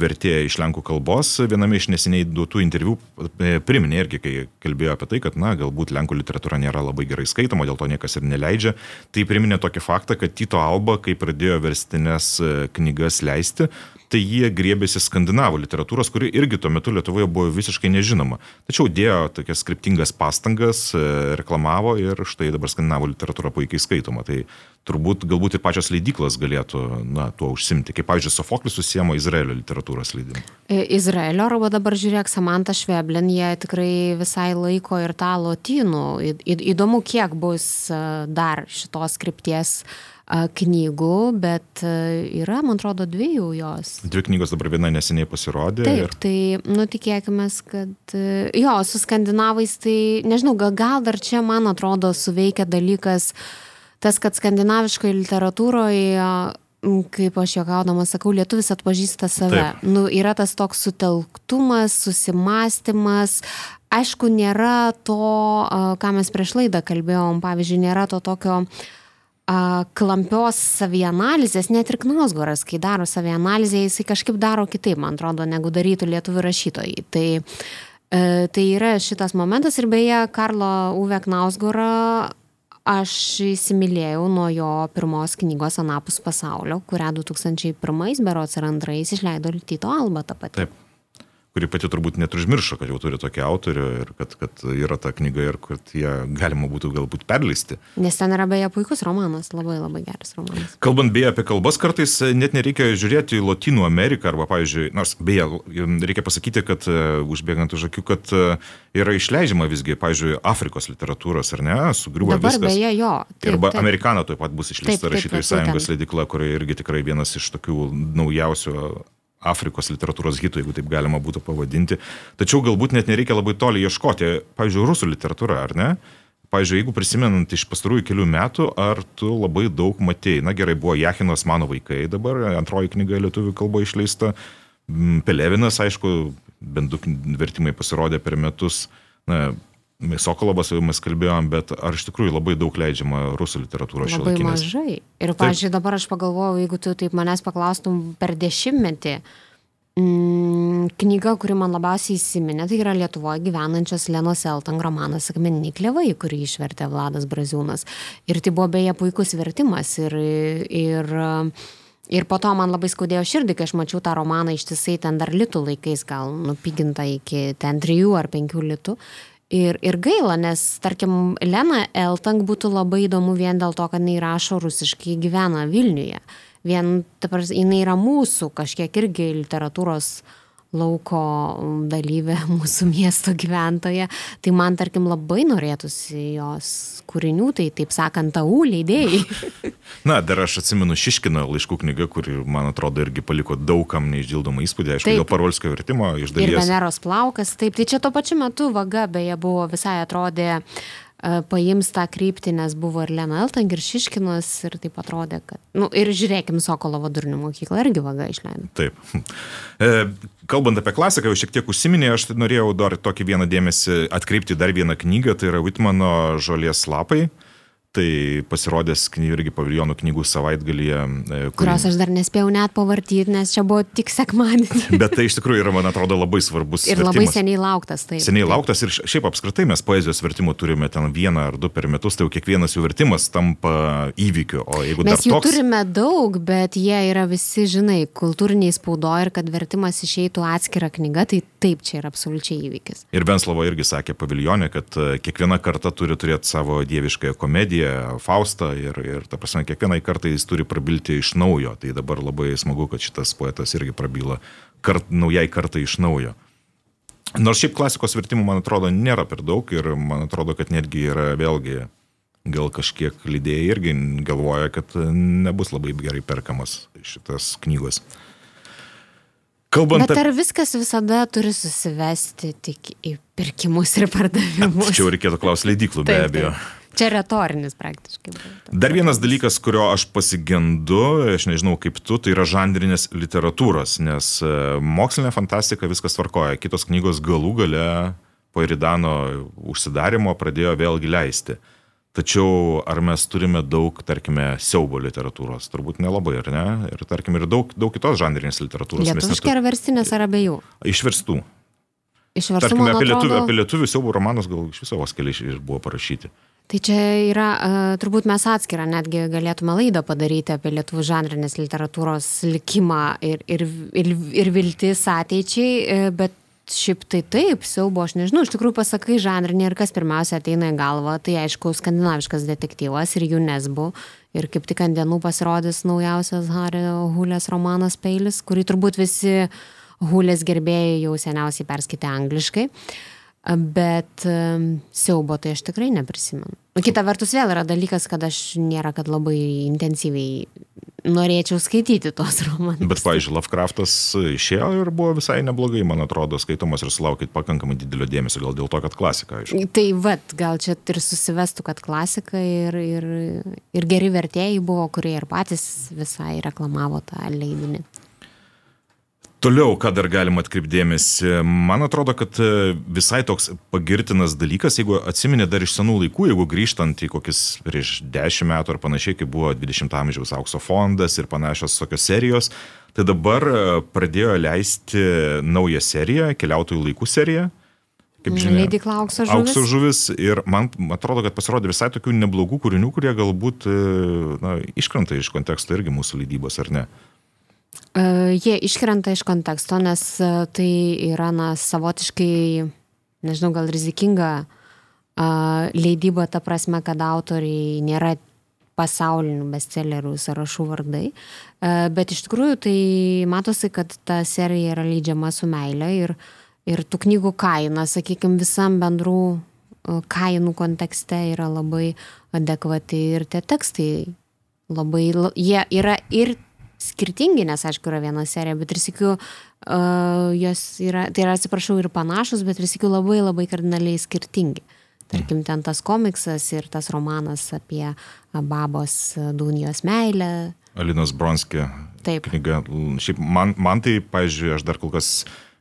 vertėja iš lenkų kalbos, viename iš neseniai duotų interviu e, priminė irgi, kai kalbėjo apie tai, kad, na, galbūt lenkų literatūra nėra labai gerai skaitoma, dėl to niekas ir neleidžia. Tai priminė tokį faktą, kad Tito Alba, kai pradėjo verstinės e, knygas leisti, tai jie griebėsi skandinavų literatūros, kuri irgi tuo metu Lietuvoje buvo visiškai nežinoma. Tačiau dėjo tokias skriptingas pastangas, e, reklamavo ir štai dabar skandinavų literatūra puikiai skaitoma. Tai turbūt galbūt ir pačios leidyklas galėtų na, tuo užsimti. Kaip, pavyzdžiui, Sofoklis susiemo Izraelio literatūros leidimu. E, Izraelio, arba dabar žiūrėk, Samantha Šveblin, jie tikrai visai laiko ir tą lotynų. Įdomu, kiek bus e, dar šitos skripties uh, knygų, bet yra, man atrodo, dviejų jos. Dvi knygos dabar viena neseniai pasirodė. Taip, ir... tai, nu, tikėkime, kad, jo, su skandinavais, tai, nežinau, gal, gal dar čia, man atrodo, suveikia dalykas, tas, kad skandinaviškoje literatūroje kaip aš juokaudama sakau, lietuvis atpažįsta save. Taip. Nu, yra tas toks sutelktumas, susimastymas. Aišku, nėra to, ką mes prieš laidą kalbėjom, pavyzdžiui, nėra to tokio klampios savianalizės, net ir Knausgoras, kai daro savianalizę, jisai kažkaip daro kitaip, man atrodo, negu darytų lietuvių rašytojai. Tai, e, tai yra šitas momentas ir beje, Karlo Uve Knausgorą aš įsimylėjau nuo jo pirmos knygos Anapus pasaulio, kurią 2001 berots ir antrais išleido Tito Alba tą patį. Taip kuri pati turbūt net užmiršo, kad jau turi tokį autorių ir kad, kad yra ta knyga ir kad ją galima būtų galbūt perleisti. Nes ten yra beje puikus romanas, labai labai geras romanas. Kalbant beje apie kalbas, kartais net nereikia žiūrėti į Latino Ameriką arba, pavyzdžiui, nors beje, reikia pasakyti, kad uh, užbėgant už akių, kad uh, yra išleidžiama visgi, pavyzdžiui, Afrikos literatūros, ar ne, sugriuvo viskas. beje jo. Taip, Arba taip. Amerikano taip pat bus išleista rašytojų sąjungos leidikla, kurioje irgi tikrai vienas iš tokių naujausių Afrikos literatūros hitų, jeigu taip galima būtų pavadinti. Tačiau galbūt net nereikia labai toli ieškoti. Pavyzdžiui, rusų literatūra, ar ne? Pavyzdžiui, jeigu prisimenant iš pastarųjų kelių metų, ar tu labai daug matėjai, na gerai, buvo Jachinas mano vaikai dabar, antroji knyga lietuvių kalba išleista, Mm, Pelevinas, aišku, bent du vertimai pasirodė per metus, na, Sokolovas jau mes kalbėjom, bet ar iš tikrųjų labai daug leidžiama rusų literatūros Labai šiuolaikinės? mažai. Ir, pažiūrėjau, dabar aš pagalvojau, jeigu tu taip manęs paklaustum per dešimtmetį, mm, knyga, kuri man labiausiai įsiminė, tai yra Lietuvoje gyvenančios Lenos Eltang romanas Akmeniniai klevai, kurį išvertė Vladas Braziūnas. Ir tai buvo beje puikus vertimas. Ir, ir, ir po to man labai skaudėjo širdį, kai aš mačiau tą romaną ištisai ten dar litų laikais, gal nupigintą iki ten trijų ar penkių litų. Ir, ir gaila, nes, tarkim, Lena Eltang būtų labai įdomu vien dėl to, kad jinai rašo rusiškai, gyvena Vilniuje. Vien, ta prasme, jinai yra mūsų kažkiek irgi literatūros lauko dalyvė, mūsų miesto gyventoja. Tai man, tarkim, labai norėtųsi jos kūrinių, tai taip sakant, tau leidėjai. Na, dar aš atsimenu Šiškino laiškų knygą, kuri, man atrodo, irgi paliko daugam neišdildomą įspūdį, aišku, dėl Parolskio vertimo iš Ir dalies. Veneros plaukas, taip, tai čia tuo pačiu metu vaga beje buvo visai atrodė e, paims tą kryptį, nes buvo ir Lena Eltang, ir Šiškinas, ir taip atrodė, kad... Na, nu, ir žiūrėkim, Sokolovo durnių mokyklą irgi vaga išleido. Taip. E, kalbant apie klasiką, jau šiek tiek užsiminė, aš norėjau dar tokį vieną dėmesį atkreipti dar vieną knygą, tai yra Whitmano Žolės lapai. Tai pasirodęs kny- irgi paviljonų knygų savaitgalyje. e, kurį- Kurios aš dar nespėjau net pavartyti, nes čia buvo tik sekmadienį. Bet tai iš tikrųjų yra, man atrodo, labai svarbus. Ir labai vertimas. seniai lauktas. Taip, Seniai taip. lauktas ir šiaip apskritai mes poezijos vertimų turime ten vieną ar du per metus, tai jau kiekvienas jų vertimas tampa įvykiu. O jeigu Mes jų toks... turime daug, bet jie yra visi, žinai, kultūriniai spaudoje ir kad vertimas išeitų atskira knyga, tai taip, čia yra absoliučiai įvykis. Ir Venslava irgi sakė paviljonė, kad e, kiekviena karta turi turėti savo dieviškąją komediją, Faustą ir, ir ta prasme, kiekvienai kartai jis turi prabilti iš naujo. Tai dabar labai smagu, kad šitas poetas irgi prabyla kart, naujai kartai iš naujo. Nors šiaip klasikos vertimų, man atrodo, nėra per daug ir man atrodo, kad netgi yra vėlgi gal kažkiek lydėjai irgi galvoja, kad nebus labai gerai perkamas šitas knygos. Kalbant Bet ar viskas visada turi susivesti tik į pirkimus ir pardavimus? Čia jau reikėtų klausti leidiklų, be abejo. taip. Čia retorinis praktiškai. Dar vienas dalykas, kurio aš pasigendu, aš nežinau kaip tu, tai yra žanrinės literatūros, nes e, mokslinė fantastika viskas tvarkoja, kitos knygos galų gale po Iridano užsidarimo pradėjo vėlgi leisti. Tačiau ar mes turime daug, tarkime, siaubo literatūros? Turbūt nelabai, ar ne? Ir tarkime, ir daug, daug kitos žanrinės literatūros. Lietuviškai ar verstinės ar abiejų? Išverstų. Išverstų, Tarkime, apie lietuvių, atrodo, apie lietuvių siaubo romanus gal iš viso vos keli iš- buvo parašyti. Tai čia yra, uh, turbūt mes atskirą netgi galėtume laidą padaryti apie lietuvų žanrinės literatūros likimą ir, ir, ir, ir viltis ateičiai, e, bet šiaip tai taip, siaubo, aš nežinau, iš tikrųjų pasakai žanrinį ir kas pirmiausia ateina į galvą, tai aišku, skandinaviškas detektyvas ir UNESCO. Ir kaip tik ant dienų pasirodys naujausias Hario Hulės romanas Peilis, kurį turbūt visi Hulės gerbėjai jau seniausiai perskaitė angliškai. Bet em, siaubo tai aš tikrai neprisimenu. Kita vertus vėl yra dalykas, kad aš nėra, kad labai intensyviai norėčiau skaityti tos romanus. Bet, pavyzdžiui, Lovecraftas išėjo ir buvo visai neblogai, man atrodo, skaitomas ir sulaukit pakankamai didelio dėmesio, gal dėl to, kad klasika, aišku. Tai vad, gal čia ir susivestų, kad klasika ir, ir, ir geri vertėjai buvo, kurie ir patys visai reklamavo tą leidinį. Toliau, ką dar galima atkreipdėmėsi, man atrodo, kad e, visai toks pagirtinas dalykas, jeigu atsiminė dar iš senų laikų, jeigu grįžtant į kokius prieš 10 metų ar panašiai, kai buvo 20 amžiaus aukso fondas ir panašios tokios serijos, tai dabar e, pradėjo leisti naują seriją, keliautojų laikų seriją. Kaip žinia, Leidykla Aukso žuvis? Aukso žuvis ir man atrodo, kad pasirodė visai tokių neblogų kūrinių, kurie galbūt e, na, iškrenta iš konteksto irgi mūsų leidybos, ar ne? Jie iškrenta iš konteksto, nes tai yra, na, savotiškai, nežinau, gal rizikinga leidyba, ta prasme, kad autoriai nėra pasaulinių bestsellerių sąrašų vardai. Bet iš tikrųjų tai matosi, kad ta serija yra leidžiama su meile ir, ir tų knygų kaina, sakykime, visam bendrų kainų kontekste yra labai adekvati ir tie tekstai labai, jie yra ir skirtingi, nes aišku yra viena serija, bet ir sėkiu, uh, jos yra, tai yra, atsiprašau, ir panašus, bet ir sėkiu labai labai kardinaliai skirtingi. Tarkim, ten tas komiksas ir tas romanas apie babos Dunijos meilę. Alinos Bronskė. Taip. Knyga. Šiaip man, man tai, pažiūrėjau, aš dar kol kas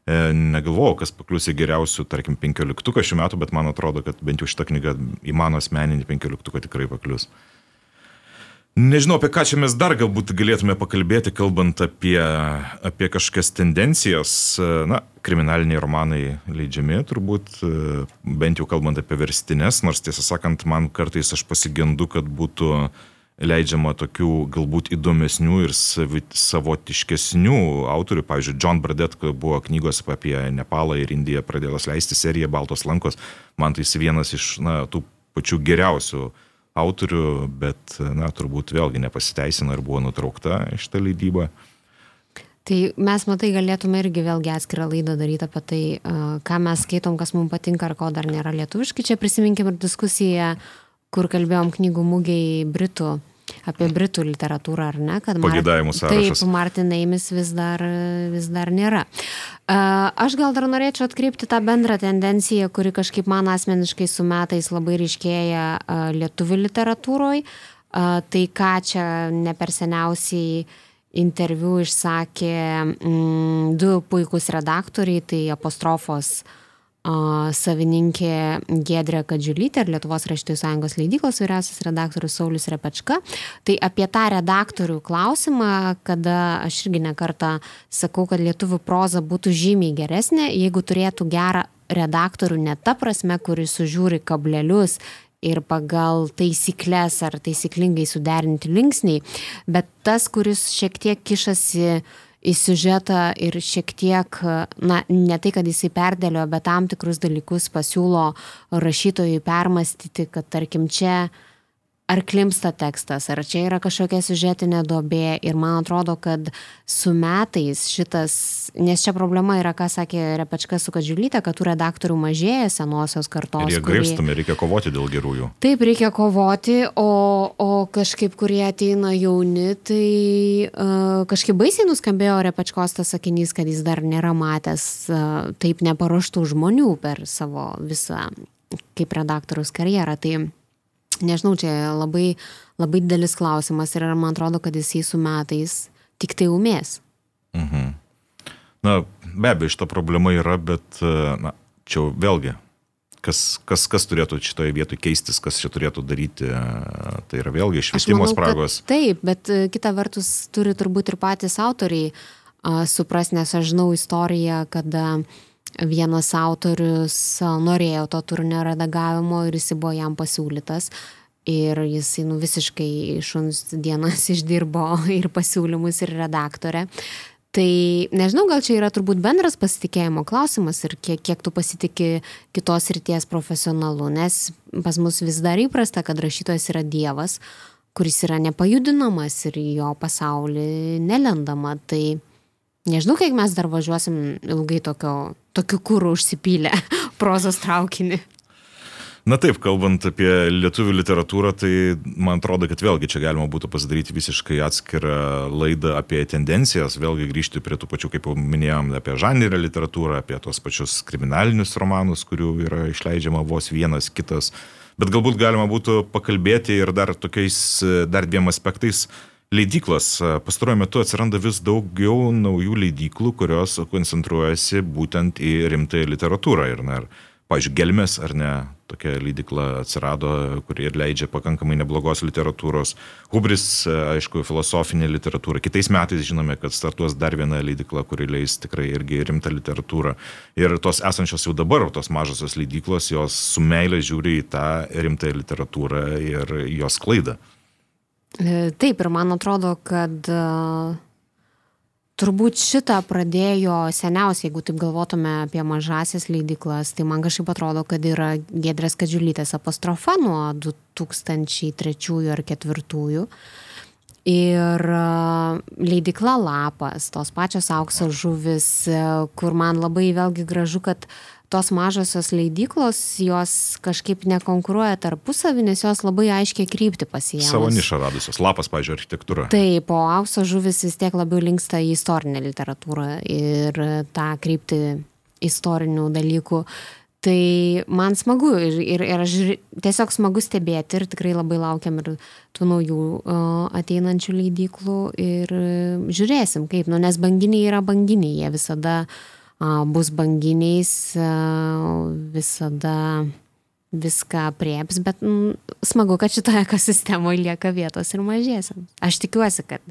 e, negalvojau, kas paklius į geriausių, tarkim, penkioliktuką šių metų, bet man atrodo, kad bent jau šitą knygą į mano asmeninį penkioliktuką tikrai paklius. Nežinau, apie ką čia mes dar galbūt galėtume pakalbėti, kalbant apie, apie kažkokias tendencijas. Na, kriminaliniai romanai leidžiami, turbūt, bent jau kalbant apie verstinės, nors tiesą sakant, man kartais aš pasigendu, kad būtų leidžiama tokių galbūt įdomesnių ir savotiškesnių autorių. Pavyzdžiui, John Bradet buvo knygos apie Nepalą ir Indiją pradėtas leisti serija Baltos lankos. Man tai jis vienas iš na, tų pačių geriausių uh, autorių, bet, na, turbūt vėlgi nepasiteisino ir buvo nutraukta šitą leidybą. Tai mes, matai, galėtume irgi vėlgi atskirą laidą daryti apie tai, ką mes skaitom, kas mums patinka ar ko dar nėra lietuviškai. Čia prisiminkim ir diskusiją, kur kalbėjom knygų mūgiai Britų apie britų literatūrą, ar ne? Kad Pagėdavimų sąrašas. Taip, Martin Eimis vis dar, vis dar nėra. Aš gal dar norėčiau atkreipti tą bendrą tendenciją, kuri kažkaip man asmeniškai su metais labai ryškėja lietuvių literatūroje. Tai ką čia ne per seniausiai interviu išsakė mm, du puikūs redaktoriai, tai apostrofos uh, savininkė Gedrė Kadžiulytė ir Lietuvos rašytojų sąjungos leidyklos vyriausias redaktorius Saulis Repečka. Tai apie tą redaktorių klausimą, kada aš irgi nekartą sakau, kad lietuvių proza būtų žymiai geresnė, jeigu turėtų gerą redaktorių ne ta prasme, kuris sužiūri kablelius ir pagal taisyklės ar taisyklingai suderinti linksniai, bet tas, kuris šiek tiek kišasi uh, į siužetą ir šiek tiek, na, ne tai, kad jisai perdėlio, bet tam tikrus dalykus pasiūlo rašytojui permastyti, kad tarkim čia ar klimsta tekstas, ar čia yra kažkokia siužetinė dobė ir man atrodo, kad su metais šitas, nes čia problema yra, ką sakė Repečka su Kadžiulytė, kad tų redaktorių mažėja senosios kartos. Ir jie grįžtami, reikia kovoti dėl gerųjų. Taip, reikia kovoti, o, o kažkaip, kurie ateina jauni, tai uh, kažkaip baisiai nuskambėjo Repečkos tas sakinys, kad jis dar nėra matęs uh, taip neparuoštų žmonių per savo visą kaip redaktoriaus karjerą. Tai nežinau, čia labai, labai didelis klausimas ir man atrodo, kad jisai su metais tik tai umės. Mhm. Na, be abejo, šita problema yra, bet, na, čia vėlgi, kas, kas, kas turėtų šitoje vietoje keistis, kas čia turėtų daryti, tai yra vėlgi švietimo spragos. Taip, bet e, kita vertus turi turbūt ir patys autoriai supras, nes aš žinau istoriją, kada vienas autorius norėjo to turinio redagavimo ir jis buvo jam pasiūlytas. Ir jisai nu, visiškai šuns dienas išdirbo ir pasiūlymus, ir redaktorę. Tai nežinau, gal čia yra turbūt bendras pasitikėjimo klausimas ir kiek, kiek tu pasitikė kitos ryties profesionalu, nes pas mus vis dar įprasta, kad rašytojas yra dievas, kuris yra nepajudinamas ir jo pasaulį nelendama. Tai nežinau, kiek mes dar važiuosim ilgai tokio, tokiu kūru užsipylę prozos traukinį. Na taip, kalbant apie lietuvių literatūrą, tai man atrodo, kad vėlgi čia galima būtų pasidaryti visiškai atskirą laidą apie tendencijas, vėlgi grįžti prie tų pačių, kaip jau minėjom, apie žanrinę literatūrą, apie tos pačius kriminalinius romanus, kurių yra išleidžiama vos vienas kitas. Bet galbūt galima būtų pakalbėti ir dar tokiais, dar dviem aspektais. Leidyklos. Pastaruoju metu atsiranda vis daugiau naujų leidyklų, kurios koncentruojasi būtent į rimtąją literatūrą. Ir, na, ir pavyzdžiui, Gelmės ar ne, tokia leidikla atsirado, kuri ir leidžia pakankamai neblogos literatūros. Hubris, aišku, filosofinė literatūra. Kitais metais žinome, kad startuos dar viena leidikla, kuri leis tikrai irgi rimtą literatūrą. Ir tos esančios jau dabar, tos mažosios leidiklos, jos su meilė žiūri į tą rimtą literatūrą ir jos klaidą. E, taip, ir man atrodo, kad turbūt šitą pradėjo seniausiai, jeigu taip galvotume apie mažasias leidiklas, tai man kažkaip atrodo, kad yra Gedrės Kadžiulytės apostrofa nuo 2003 ar 2004. Ir leidikla lapas, tos pačios aukso žuvis, kur man labai vėlgi gražu, kad tos mažosios leidyklos, jos kažkaip nekonkuruoja tarpusavį, nes jos labai aiškiai krypti pasijėmė. Savo nišą radusios. Lapas, pažiūrėjau, architektūra. Taip, o aukso žuvis vis tiek labiau linksta į istorinę literatūrą ir tą krypti istorinių dalykų. Tai man smagu ir, ir, ir aš tiesiog smagu stebėti ir tikrai labai laukiam ir tų naujų ateinančių leidyklų ir žiūrėsim kaip, nu, nes banginiai yra banginiai, jie visada uh, bus banginiais, visada viską prieps, bet mm, smagu, kad šitoje ekosistemoje lieka vietos ir mažiesiams. Aš tikiuosi, kad,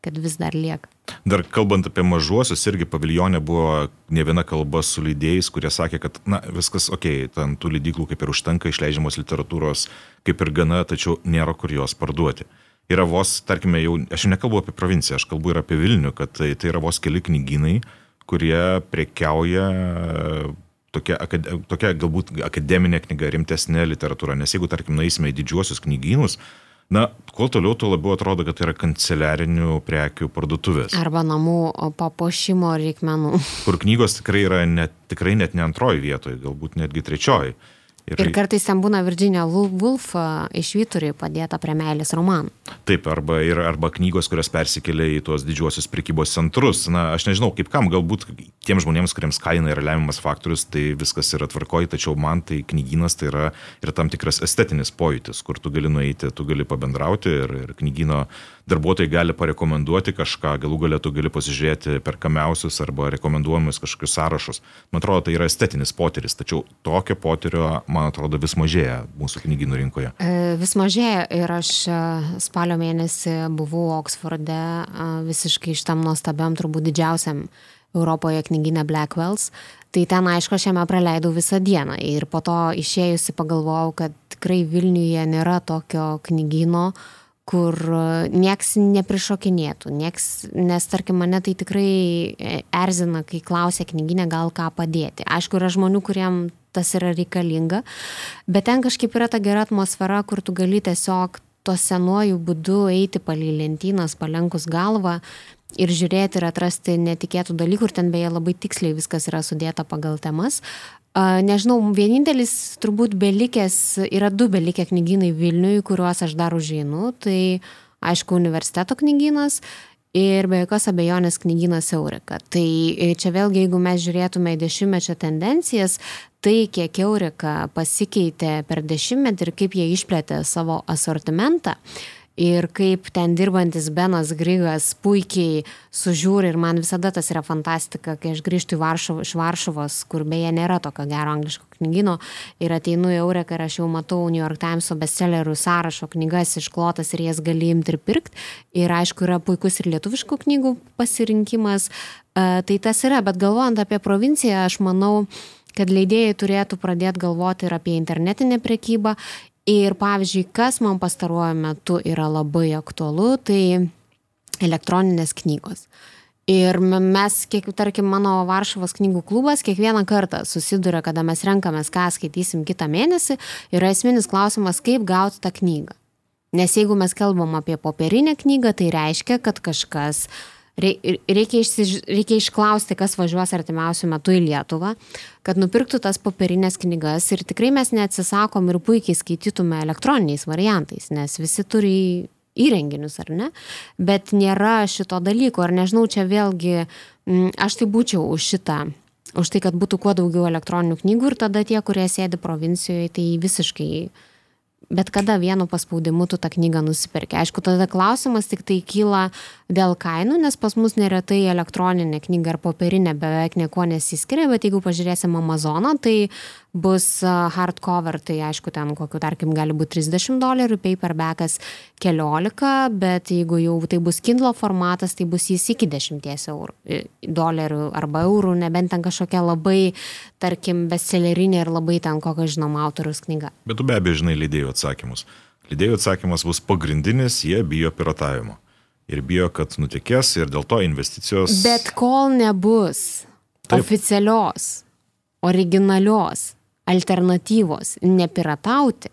kad vis dar lieka. Dar kalbant apie mažuosius, irgi paviljonė buvo ne viena kalba su leidėjais, kurie sakė, kad, na, viskas ok, ten tų leidyklų kaip ir užtenka, išleidžiamos literatūros kaip ir gana, tačiau nėra kur jos parduoti. Yra vos, tarkime, jau, aš jau nekalbu apie provinciją, aš kalbu ir apie Vilnių, kad tai, tai yra vos keli knygynai, kurie prekiauja tokia, tokia galbūt akademinė knyga, rimtesnė literatūra. Nes jeigu, tarkim, naisime į didžiuosius knygynus, Na, kuo toliau, tuo labiau atrodo, kad tai yra kanceliarinių prekių parduotuvės. Arba namų papuošimo reikmenų. Kur knygos tikrai yra net, tikrai net ne antroji vietoje, galbūt netgi trečioji. Ir, ir kartais ten būna Virginia Woolf iš Vyturiai padėta prie meilės romanų. Taip, arba, ir, arba knygos, kurios persikėlė į tuos didžiuosius prekybos centrus. Na, aš nežinau, kaip kam, galbūt tiem žmonėms, kuriems kaina yra lemiamas faktorius, tai viskas yra tvarkoji, tačiau man tai knyginas tai yra ir tam tikras estetinis pojūtis, kur tu gali nueiti, tu gali pabendrauti ir, ir knygino darbuotojai gali parekomenduoti kažką, galų galę tu gali pasižiūrėti perkamiausius arba rekomenduojamus kažkokius sąrašus. Man atrodo, tai yra estetinis potyris, tačiau tokio potyrio, man atrodo, vis mažėja mūsų knygynų rinkoje. E, vis mažėja ir aš e, spalio mėnesį buvau Oksforde e, visiškai šitam nuostabiam, turbūt didžiausiam Europoje knyginė Blackwells. Tai ten, aišku, aš jame praleidau visą dieną ir po to išėjusi pagalvojau, kad tikrai Vilniuje nėra tokio knygino, uh, kur e, nieks neprišokinėtų, nieks, nes tarkim mane tai tikrai e, erzina, kai klausia knyginė gal ką padėti. Aišku, yra žmonių, kuriem tas yra reikalinga, bet ten kažkaip yra ta gera atmosfera, kur tu gali tiesiog to senuoju būdu eiti palei lentynas, palenkus galvą ir žiūrėti ir atrasti netikėtų dalykų ir ten beje labai tiksliai viskas yra sudėta pagal temas. Nežinau, vienintelis turbūt belikęs, yra du belikę knygynai Vilniui, kuriuos aš dar užeinu. Tai aišku, universiteto knygynas ir be jokios abejonės knygynas Eureka. Tai e, čia vėlgi, jeigu mes žiūrėtume į dešimtmečio tendencijas, tai kiek Eureka pasikeitė per dešimtmetį ir kaip jie išplėtė savo asortimentą, ir kaip ten dirbantis Benas Grigas puikiai sužiūri ir man visada tas yra fantastika, kai aš grįžtu Varšuv, iš Varšuvos, kur beje nėra tokio gero angliško knygino ir ateinu į Eureką ir aš jau matau New York Times bestsellerių sąrašo knygas išklotas ir jas gali imti ir pirkti. Ir aišku, yra puikus ir lietuviškų knygų pasirinkimas. Uh, tai tas yra, bet galvojant apie provinciją, aš manau, kad leidėjai turėtų pradėti galvoti ir apie internetinę prekybą Ir pavyzdžiui, kas man pastaruoju metu yra labai aktualu, tai elektroninės knygos. Ir mes, kiek, tarkim, mano Varšuvos knygų klubas kiekvieną kartą susiduria, kada mes renkamės, ką skaitysim kitą mėnesį, yra esminis klausimas, kaip gauti tą knygą. Nes jeigu mes kalbam apie popierinę knygą, tai reiškia, kad kažkas uh, reikia, išsiž... reikia išklausti, kas važiuos artimiausių metų į Lietuvą, kad nupirktų tas popierinės knygas ir tikrai mes neatsisakom ir puikiai skaitytume elektroniniais variantais, nes visi turi įrenginius, ar ne? Bet nėra šito dalyko, ar nežinau, čia vėlgi, aš tai būčiau už šitą už tai, kad būtų kuo daugiau elektroninių knygų ir tada tie, kurie sėdi provincijoje, tai visiškai bet kada vienu paspaudimu tu tą knygą nusiperki. Aišku, tada klausimas tik tai kyla dėl kainų, nes pas mus neretai elektroninė knyga ar popierinė beveik nieko nesiskiria, bet jeigu pažiūrėsim Amazoną, tai bus hardcover, tai aišku, ten kokiu, tarkim, gali būti 30 dolerių, paperbackas 14, bet jeigu jau tai bus Kindle formatas, tai bus jis iki 10 eurų, dolerių arba eurų, nebent ten kažkokia labai, tarkim, bestsellerinė ir labai ten kokio žinoma autorius knyga. Bet tu be abejo žinai leidėjų atsakymus. Leidėjų atsakymas bus pagrindinis, jie bijo piratavimo. ir bijo, kad nutekės ir dėl to investicijos. Bet kol nebus Taip. oficialios, originalios alternatyvos nepiratauti,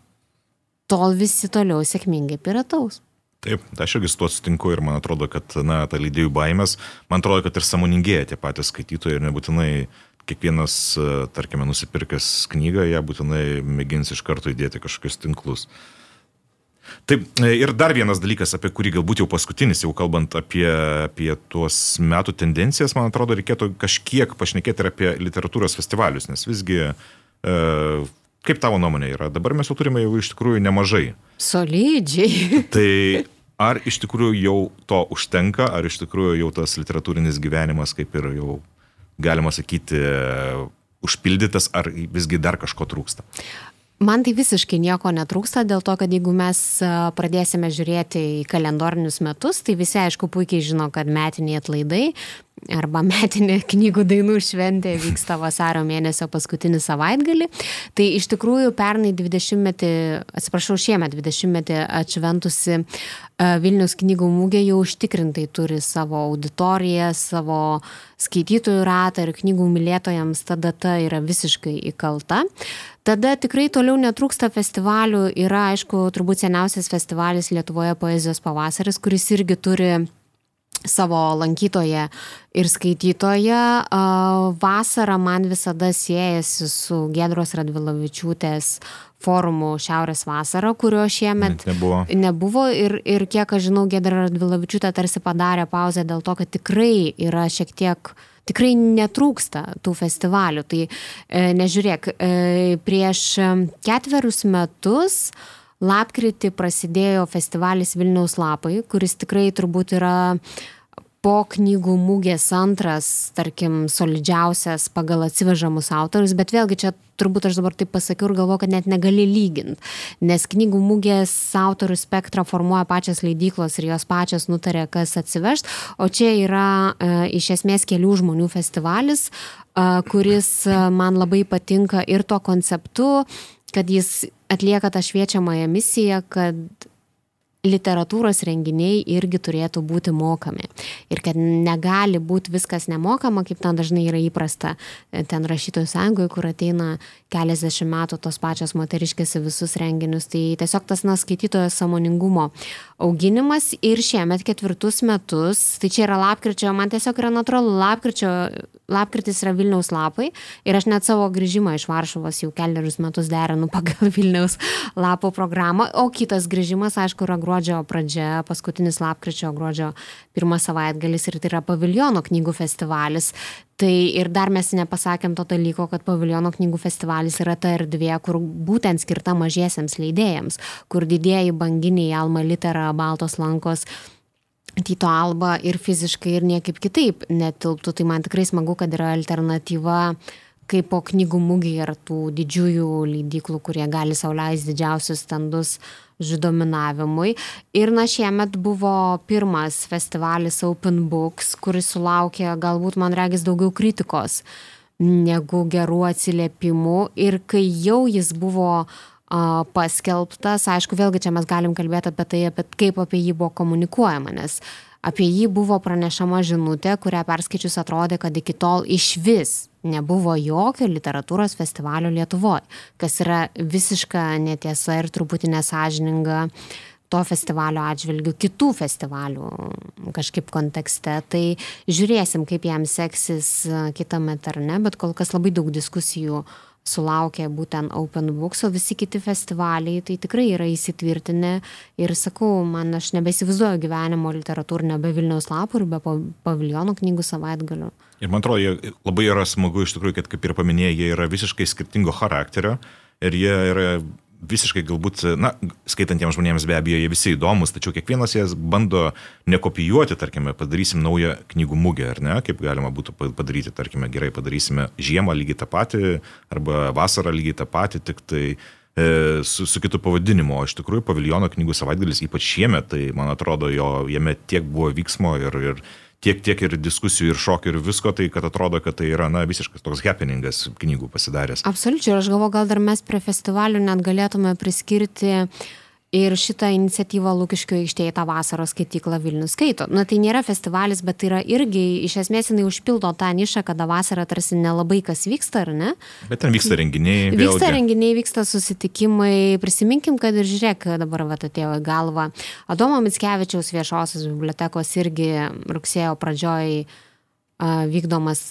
tol visi toliau sėkmingai pirataus. Taip, aš irgi su tuo sutinku ir man atrodo, kad, na, ta leidėjų baimės, man atrodo, kad ir samoningėja tie patys skaitytojai ir nebūtinai kiekvienas, e, tarkime, nusipirkęs knygą, ją būtinai mėgins iš karto įdėti kažkokius tinklus. Taip, e, ir dar vienas dalykas, apie kurį galbūt jau paskutinis, jau kalbant apie, apie tuos metų tendencijas, man atrodo, reikėtų kažkiek pašnekėti ir apie literatūros festivalius, nes visgi, e, kaip tavo nuomonė yra, dabar mes jau turime jau iš tikrųjų nemažai Solidžiai. Tai ar iš tikrųjų jau to užtenka, ar iš tikrųjų jau tas literatūrinis gyvenimas kaip ir jau, galima sakyti, užpildytas, ar visgi dar kažko trūksta? Man tai visiškai nieko netrūksta dėl to, kad jeigu mes pradėsime žiūrėti į kalendorinius metus, tai visi aišku puikiai žino, kad metiniai atlaidai arba metinė knygų dainų šventė vyksta vasario mėnesio paskutinį savaitgalį. Tai iš tikrųjų pernai 20-metį, atsiprašau, šiemet 20-metį atšventusi Vilnius knygų mūgė jau užtikrintai turi savo auditoriją, savo skaitytojų ratą ir knygų mylėtojams ta data yra visiškai įkalta. Tada tikrai toliau netrūksta festivalių, yra aišku turbūt seniausias festivalis Lietuvoje poezijos pavasaris, kuris irgi turi savo lankytoje ir skaitytoje. Vasara man visada siejasi su Gedros Radvilavičiūtės forumu Šiaurės vasara, kurio šiemet nebuvo. nebuvo ir, ir kiek aš žinau, Gedra Radvilavičiūtė tarsi padarė pauzę dėl to, kad tikrai yra šiek tiek tikrai netrūksta tų festivalių. Tai e, nežiūrėk, e, prieš ketverius metus e, lapkritį prasidėjo festivalis Vilniaus lapai, kuris tikrai turbūt yra po knygų mūgės antras, tarkim, solidžiausias pagal atsivežamus autorius, bet vėlgi čia turbūt aš dabar taip pasakiau ir galvoju, kad net negali lyginti, nes knygų mūgės autorių spektrą formuoja pačias leidyklos ir jos pačios nutarė, kas atsivešt, o čia yra e, iš esmės kelių žmonių festivalis, e, kuris e, man labai patinka ir to konceptu, kad jis atlieka tą šviečiamąją misiją, kad literatūros renginiai irgi turėtų būti mokami. Ir kad negali būti viskas nemokama, kaip ten dažnai yra įprasta ten rašytojų sąjungoje, kur ateina keliasdešimt metų tos pačios moteriškės į visus renginius. Tai tiesiog tas, na, skaitytojo samoningumo auginimas ir šiemet ketvirtus metus, tai čia yra lapkričio, man tiesiog yra natūralu, lapkričio, lapkritis yra Vilniaus lapai ir aš net savo grįžimą iš Varšuvos jau keliarius metus derinu pagal Vilniaus lapo programą, o kitas grįžimas, aišku, yra gruodžio pradžia, paskutinis lapkričio gruodžio pirmas savaitgalis ir tai yra paviljono knygų festivalis. Tai ir dar mes nepasakėm to dalyko, kad paviljono knygų festivalis yra ta erdvė, kur būtent skirta mažiesiems leidėjams, kur didėjai banginiai Alma Litera, Baltos lankos. Tyto Alba ir fiziškai ir niekaip kitaip netilptų, tai man tikrai smagu, kad yra alternatyva kaip po knygų mūgį ir tų didžiųjų leidyklų, kurie gali sauliaisti didžiausius standus žudominavimui. Ir na šiemet buvo pirmas festivalis Open Books, kuris sulaukė galbūt man regis daugiau kritikos negu gerų atsiliepimų. Ir kai jau jis buvo uh, paskelbtas, aišku, vėlgi čia mes galim kalbėti apie tai, apie kaip apie jį buvo komunikuojama, nes apie jį buvo pranešama žinutė, kurią perskaičius atrodė, kad iki tol iš vis nebuvo jokio literatūros festivalio Lietuvoje, kas yra visiška netiesa ir truputį nesažininga to festivalio atžvilgių, kitų festivalių kažkaip kontekste. Tai žiūrėsim, kaip jam seksis kitą metą ar ne, bet kol kas labai daug diskusijų sulaukė būtent Open Books, o visi kiti festivaliai tai tikrai yra įsitvirtinę ir sakau, man aš nebesivaizduoju gyvenimo literatūrinio be Vilniaus lapų ir be paviljono knygų savaitgalių. Ir man atrodo, labai yra smagu iš tikrųjų, kad kaip ir paminėjai, jie yra visiškai skirtingo charakterio ir jie yra visiškai galbūt, na, skaitantiems žmonėms be abejo, jie visi įdomus, tačiau kiekvienas jas bando nekopijuoti, tarkime, padarysim naują knygų mugę, ar ne, kaip galima būtų padaryti, tarkime, gerai padarysime žiemą lygiai tą patį, arba vasarą lygiai tą patį, tik tai e, su, su kitu pavadinimu, o iš tikrųjų paviljono knygų savaitgalis, ypač šiemet, tai man atrodo, jo, jame tiek buvo vyksmo ir, ir tiek, tiek ir diskusijų, ir šokių, ir visko, tai kad atrodo, kad tai yra, na, visiškas toks happeningas knygų pasidaręs. Absoliučiai, aš galvoju, gal dar mes prie festivalių net galėtume priskirti Ir šitą iniciatyvą Lukiškio aikštėje tą vasaros skaityklą Vilnius skaito. Na tai nėra festivalis, bet tai yra irgi, iš esmės jinai užpildo tą nišą, kada vasarą tarsi nelabai kas vyksta, ar ne? Bet ten vyksta renginiai. Vyksta vėlgi. renginiai, vyksta susitikimai. Prisiminkim, kad ir žiūrėk, dabar va atėjo į galvą. Adomo Mitskevičiaus viešosios bibliotekos irgi rugsėjo pradžioj vykdomas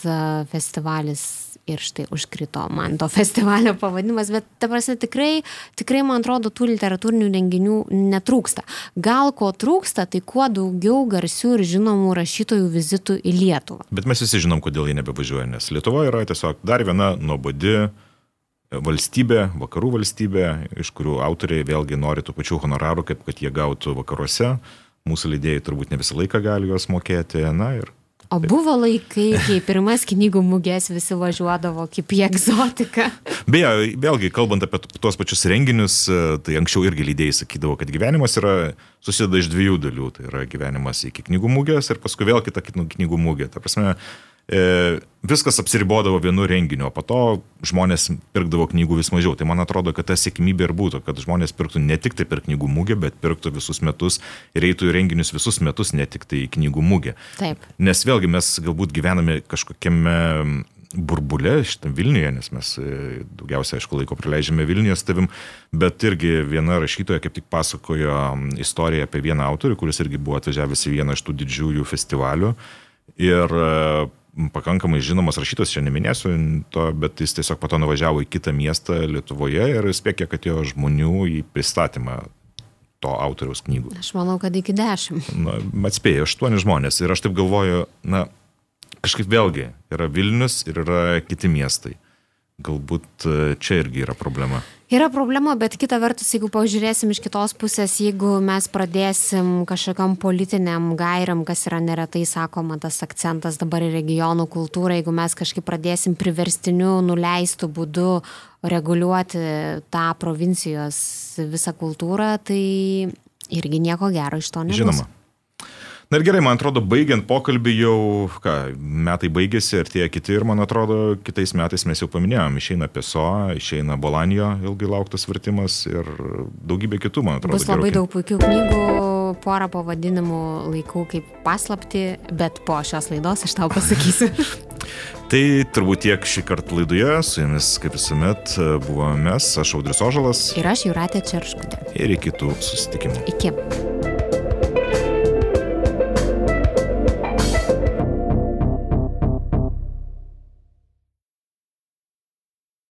festivalis ir štai užkrito man to festivalio pavadinimas, bet ta prasme tikrai, tikrai man atrodo, tų literatūrinių renginių netrūksta. Gal ko trūksta, tai kuo daugiau garsių ir žinomų rašytojų vizitų į Lietuvą. Bet mes visi žinom, kodėl jie nebevažiuoja, nes Lietuva yra tiesiog dar viena nuobodi valstybė, vakarų valstybė, iš kurių autoriai vėlgi nori tų pačių honorarų, kaip kad jie gautų vakaruose. Mūsų leidėjai turbūt ne visą laiką gali juos mokėti. Na ir O buvo laikai, kai pirmas knygų mugės visi važiuodavo kaip į egzotiką. Beje, vėlgi, kalbant apie tuos pačius renginius, tai anksčiau irgi lydėjai sakydavo, kad gyvenimas yra susideda iš dviejų dalių. Tai yra gyvenimas iki knygų mugės ir paskui vėl kita knygų mugė. Ta prasme, e, viskas apsiribodavo vienu renginiu, o po to žmonės pirkdavo knygų vis mažiau. Tai man atrodo, kad ta sėkmybė ir būtų, kad žmonės pirktų ne tik tai per knygų mugę, bet pirktų visus metus ir eitų į renginius visus metus, ne tik tai į knygų mugę. Taip. Nes vėlgi mes galbūt gyvename kažkokiame burbulė šitam Vilniuje, nes mes e, daugiausiai, aišku, laiko praleidžiame Vilniuje su tavim, bet irgi viena rašytoja kaip tik pasakojo istoriją apie vieną autorių, kuris irgi buvo atvažiavęs į vieną iš tų didžiųjų festivalių. Ir e, pakankamai žinomas rašytas, čia neminėsiu to, bet jis tiesiog po to nuvažiavo į kitą miestą Lietuvoje ir spėkė, kad jo žmonių į pristatymą to autoriaus knygų. Aš manau, kad iki dešimt. Na, atspėjo aštuoni žmonės ir aš taip galvoju, na, kažkaip vėlgi yra Vilnius ir yra kiti miestai. Galbūt e, čia irgi yra problema. Yra problema, bet kita vertus, jeigu pažiūrėsim iš kitos pusės, jeigu mes pradėsim kažkokiam politiniam gairiam, kas yra neretai sakoma tas akcentas dabar į regionų kultūrą, jeigu mes kažkaip pradėsim priverstiniu, nuleistų būdu reguliuoti tą provincijos visą kultūrą, tai irgi nieko gero iš to nebus. Žinoma. Na ir gerai, man atrodo, baigiant pokalbį jau, ką, metai baigėsi, artėja kiti ir man atrodo, kitais metais mes jau paminėjom, išeina Peso, išeina Bolanijo, ilgai lauktas vertimas ir daugybė kitų, man atrodo. Bus labai gerokai. daug puikių knygų, porą pavadinimų laikau kaip paslapti, bet po šios laidos aš tau pasakysiu. Tai turbūt tiek šį kartą laidoje, su jumis kaip visuomet buvome mes, aš Audris Ožalas ir aš Juratė Čerškutė. ir iki kitų susitikimų. Iki.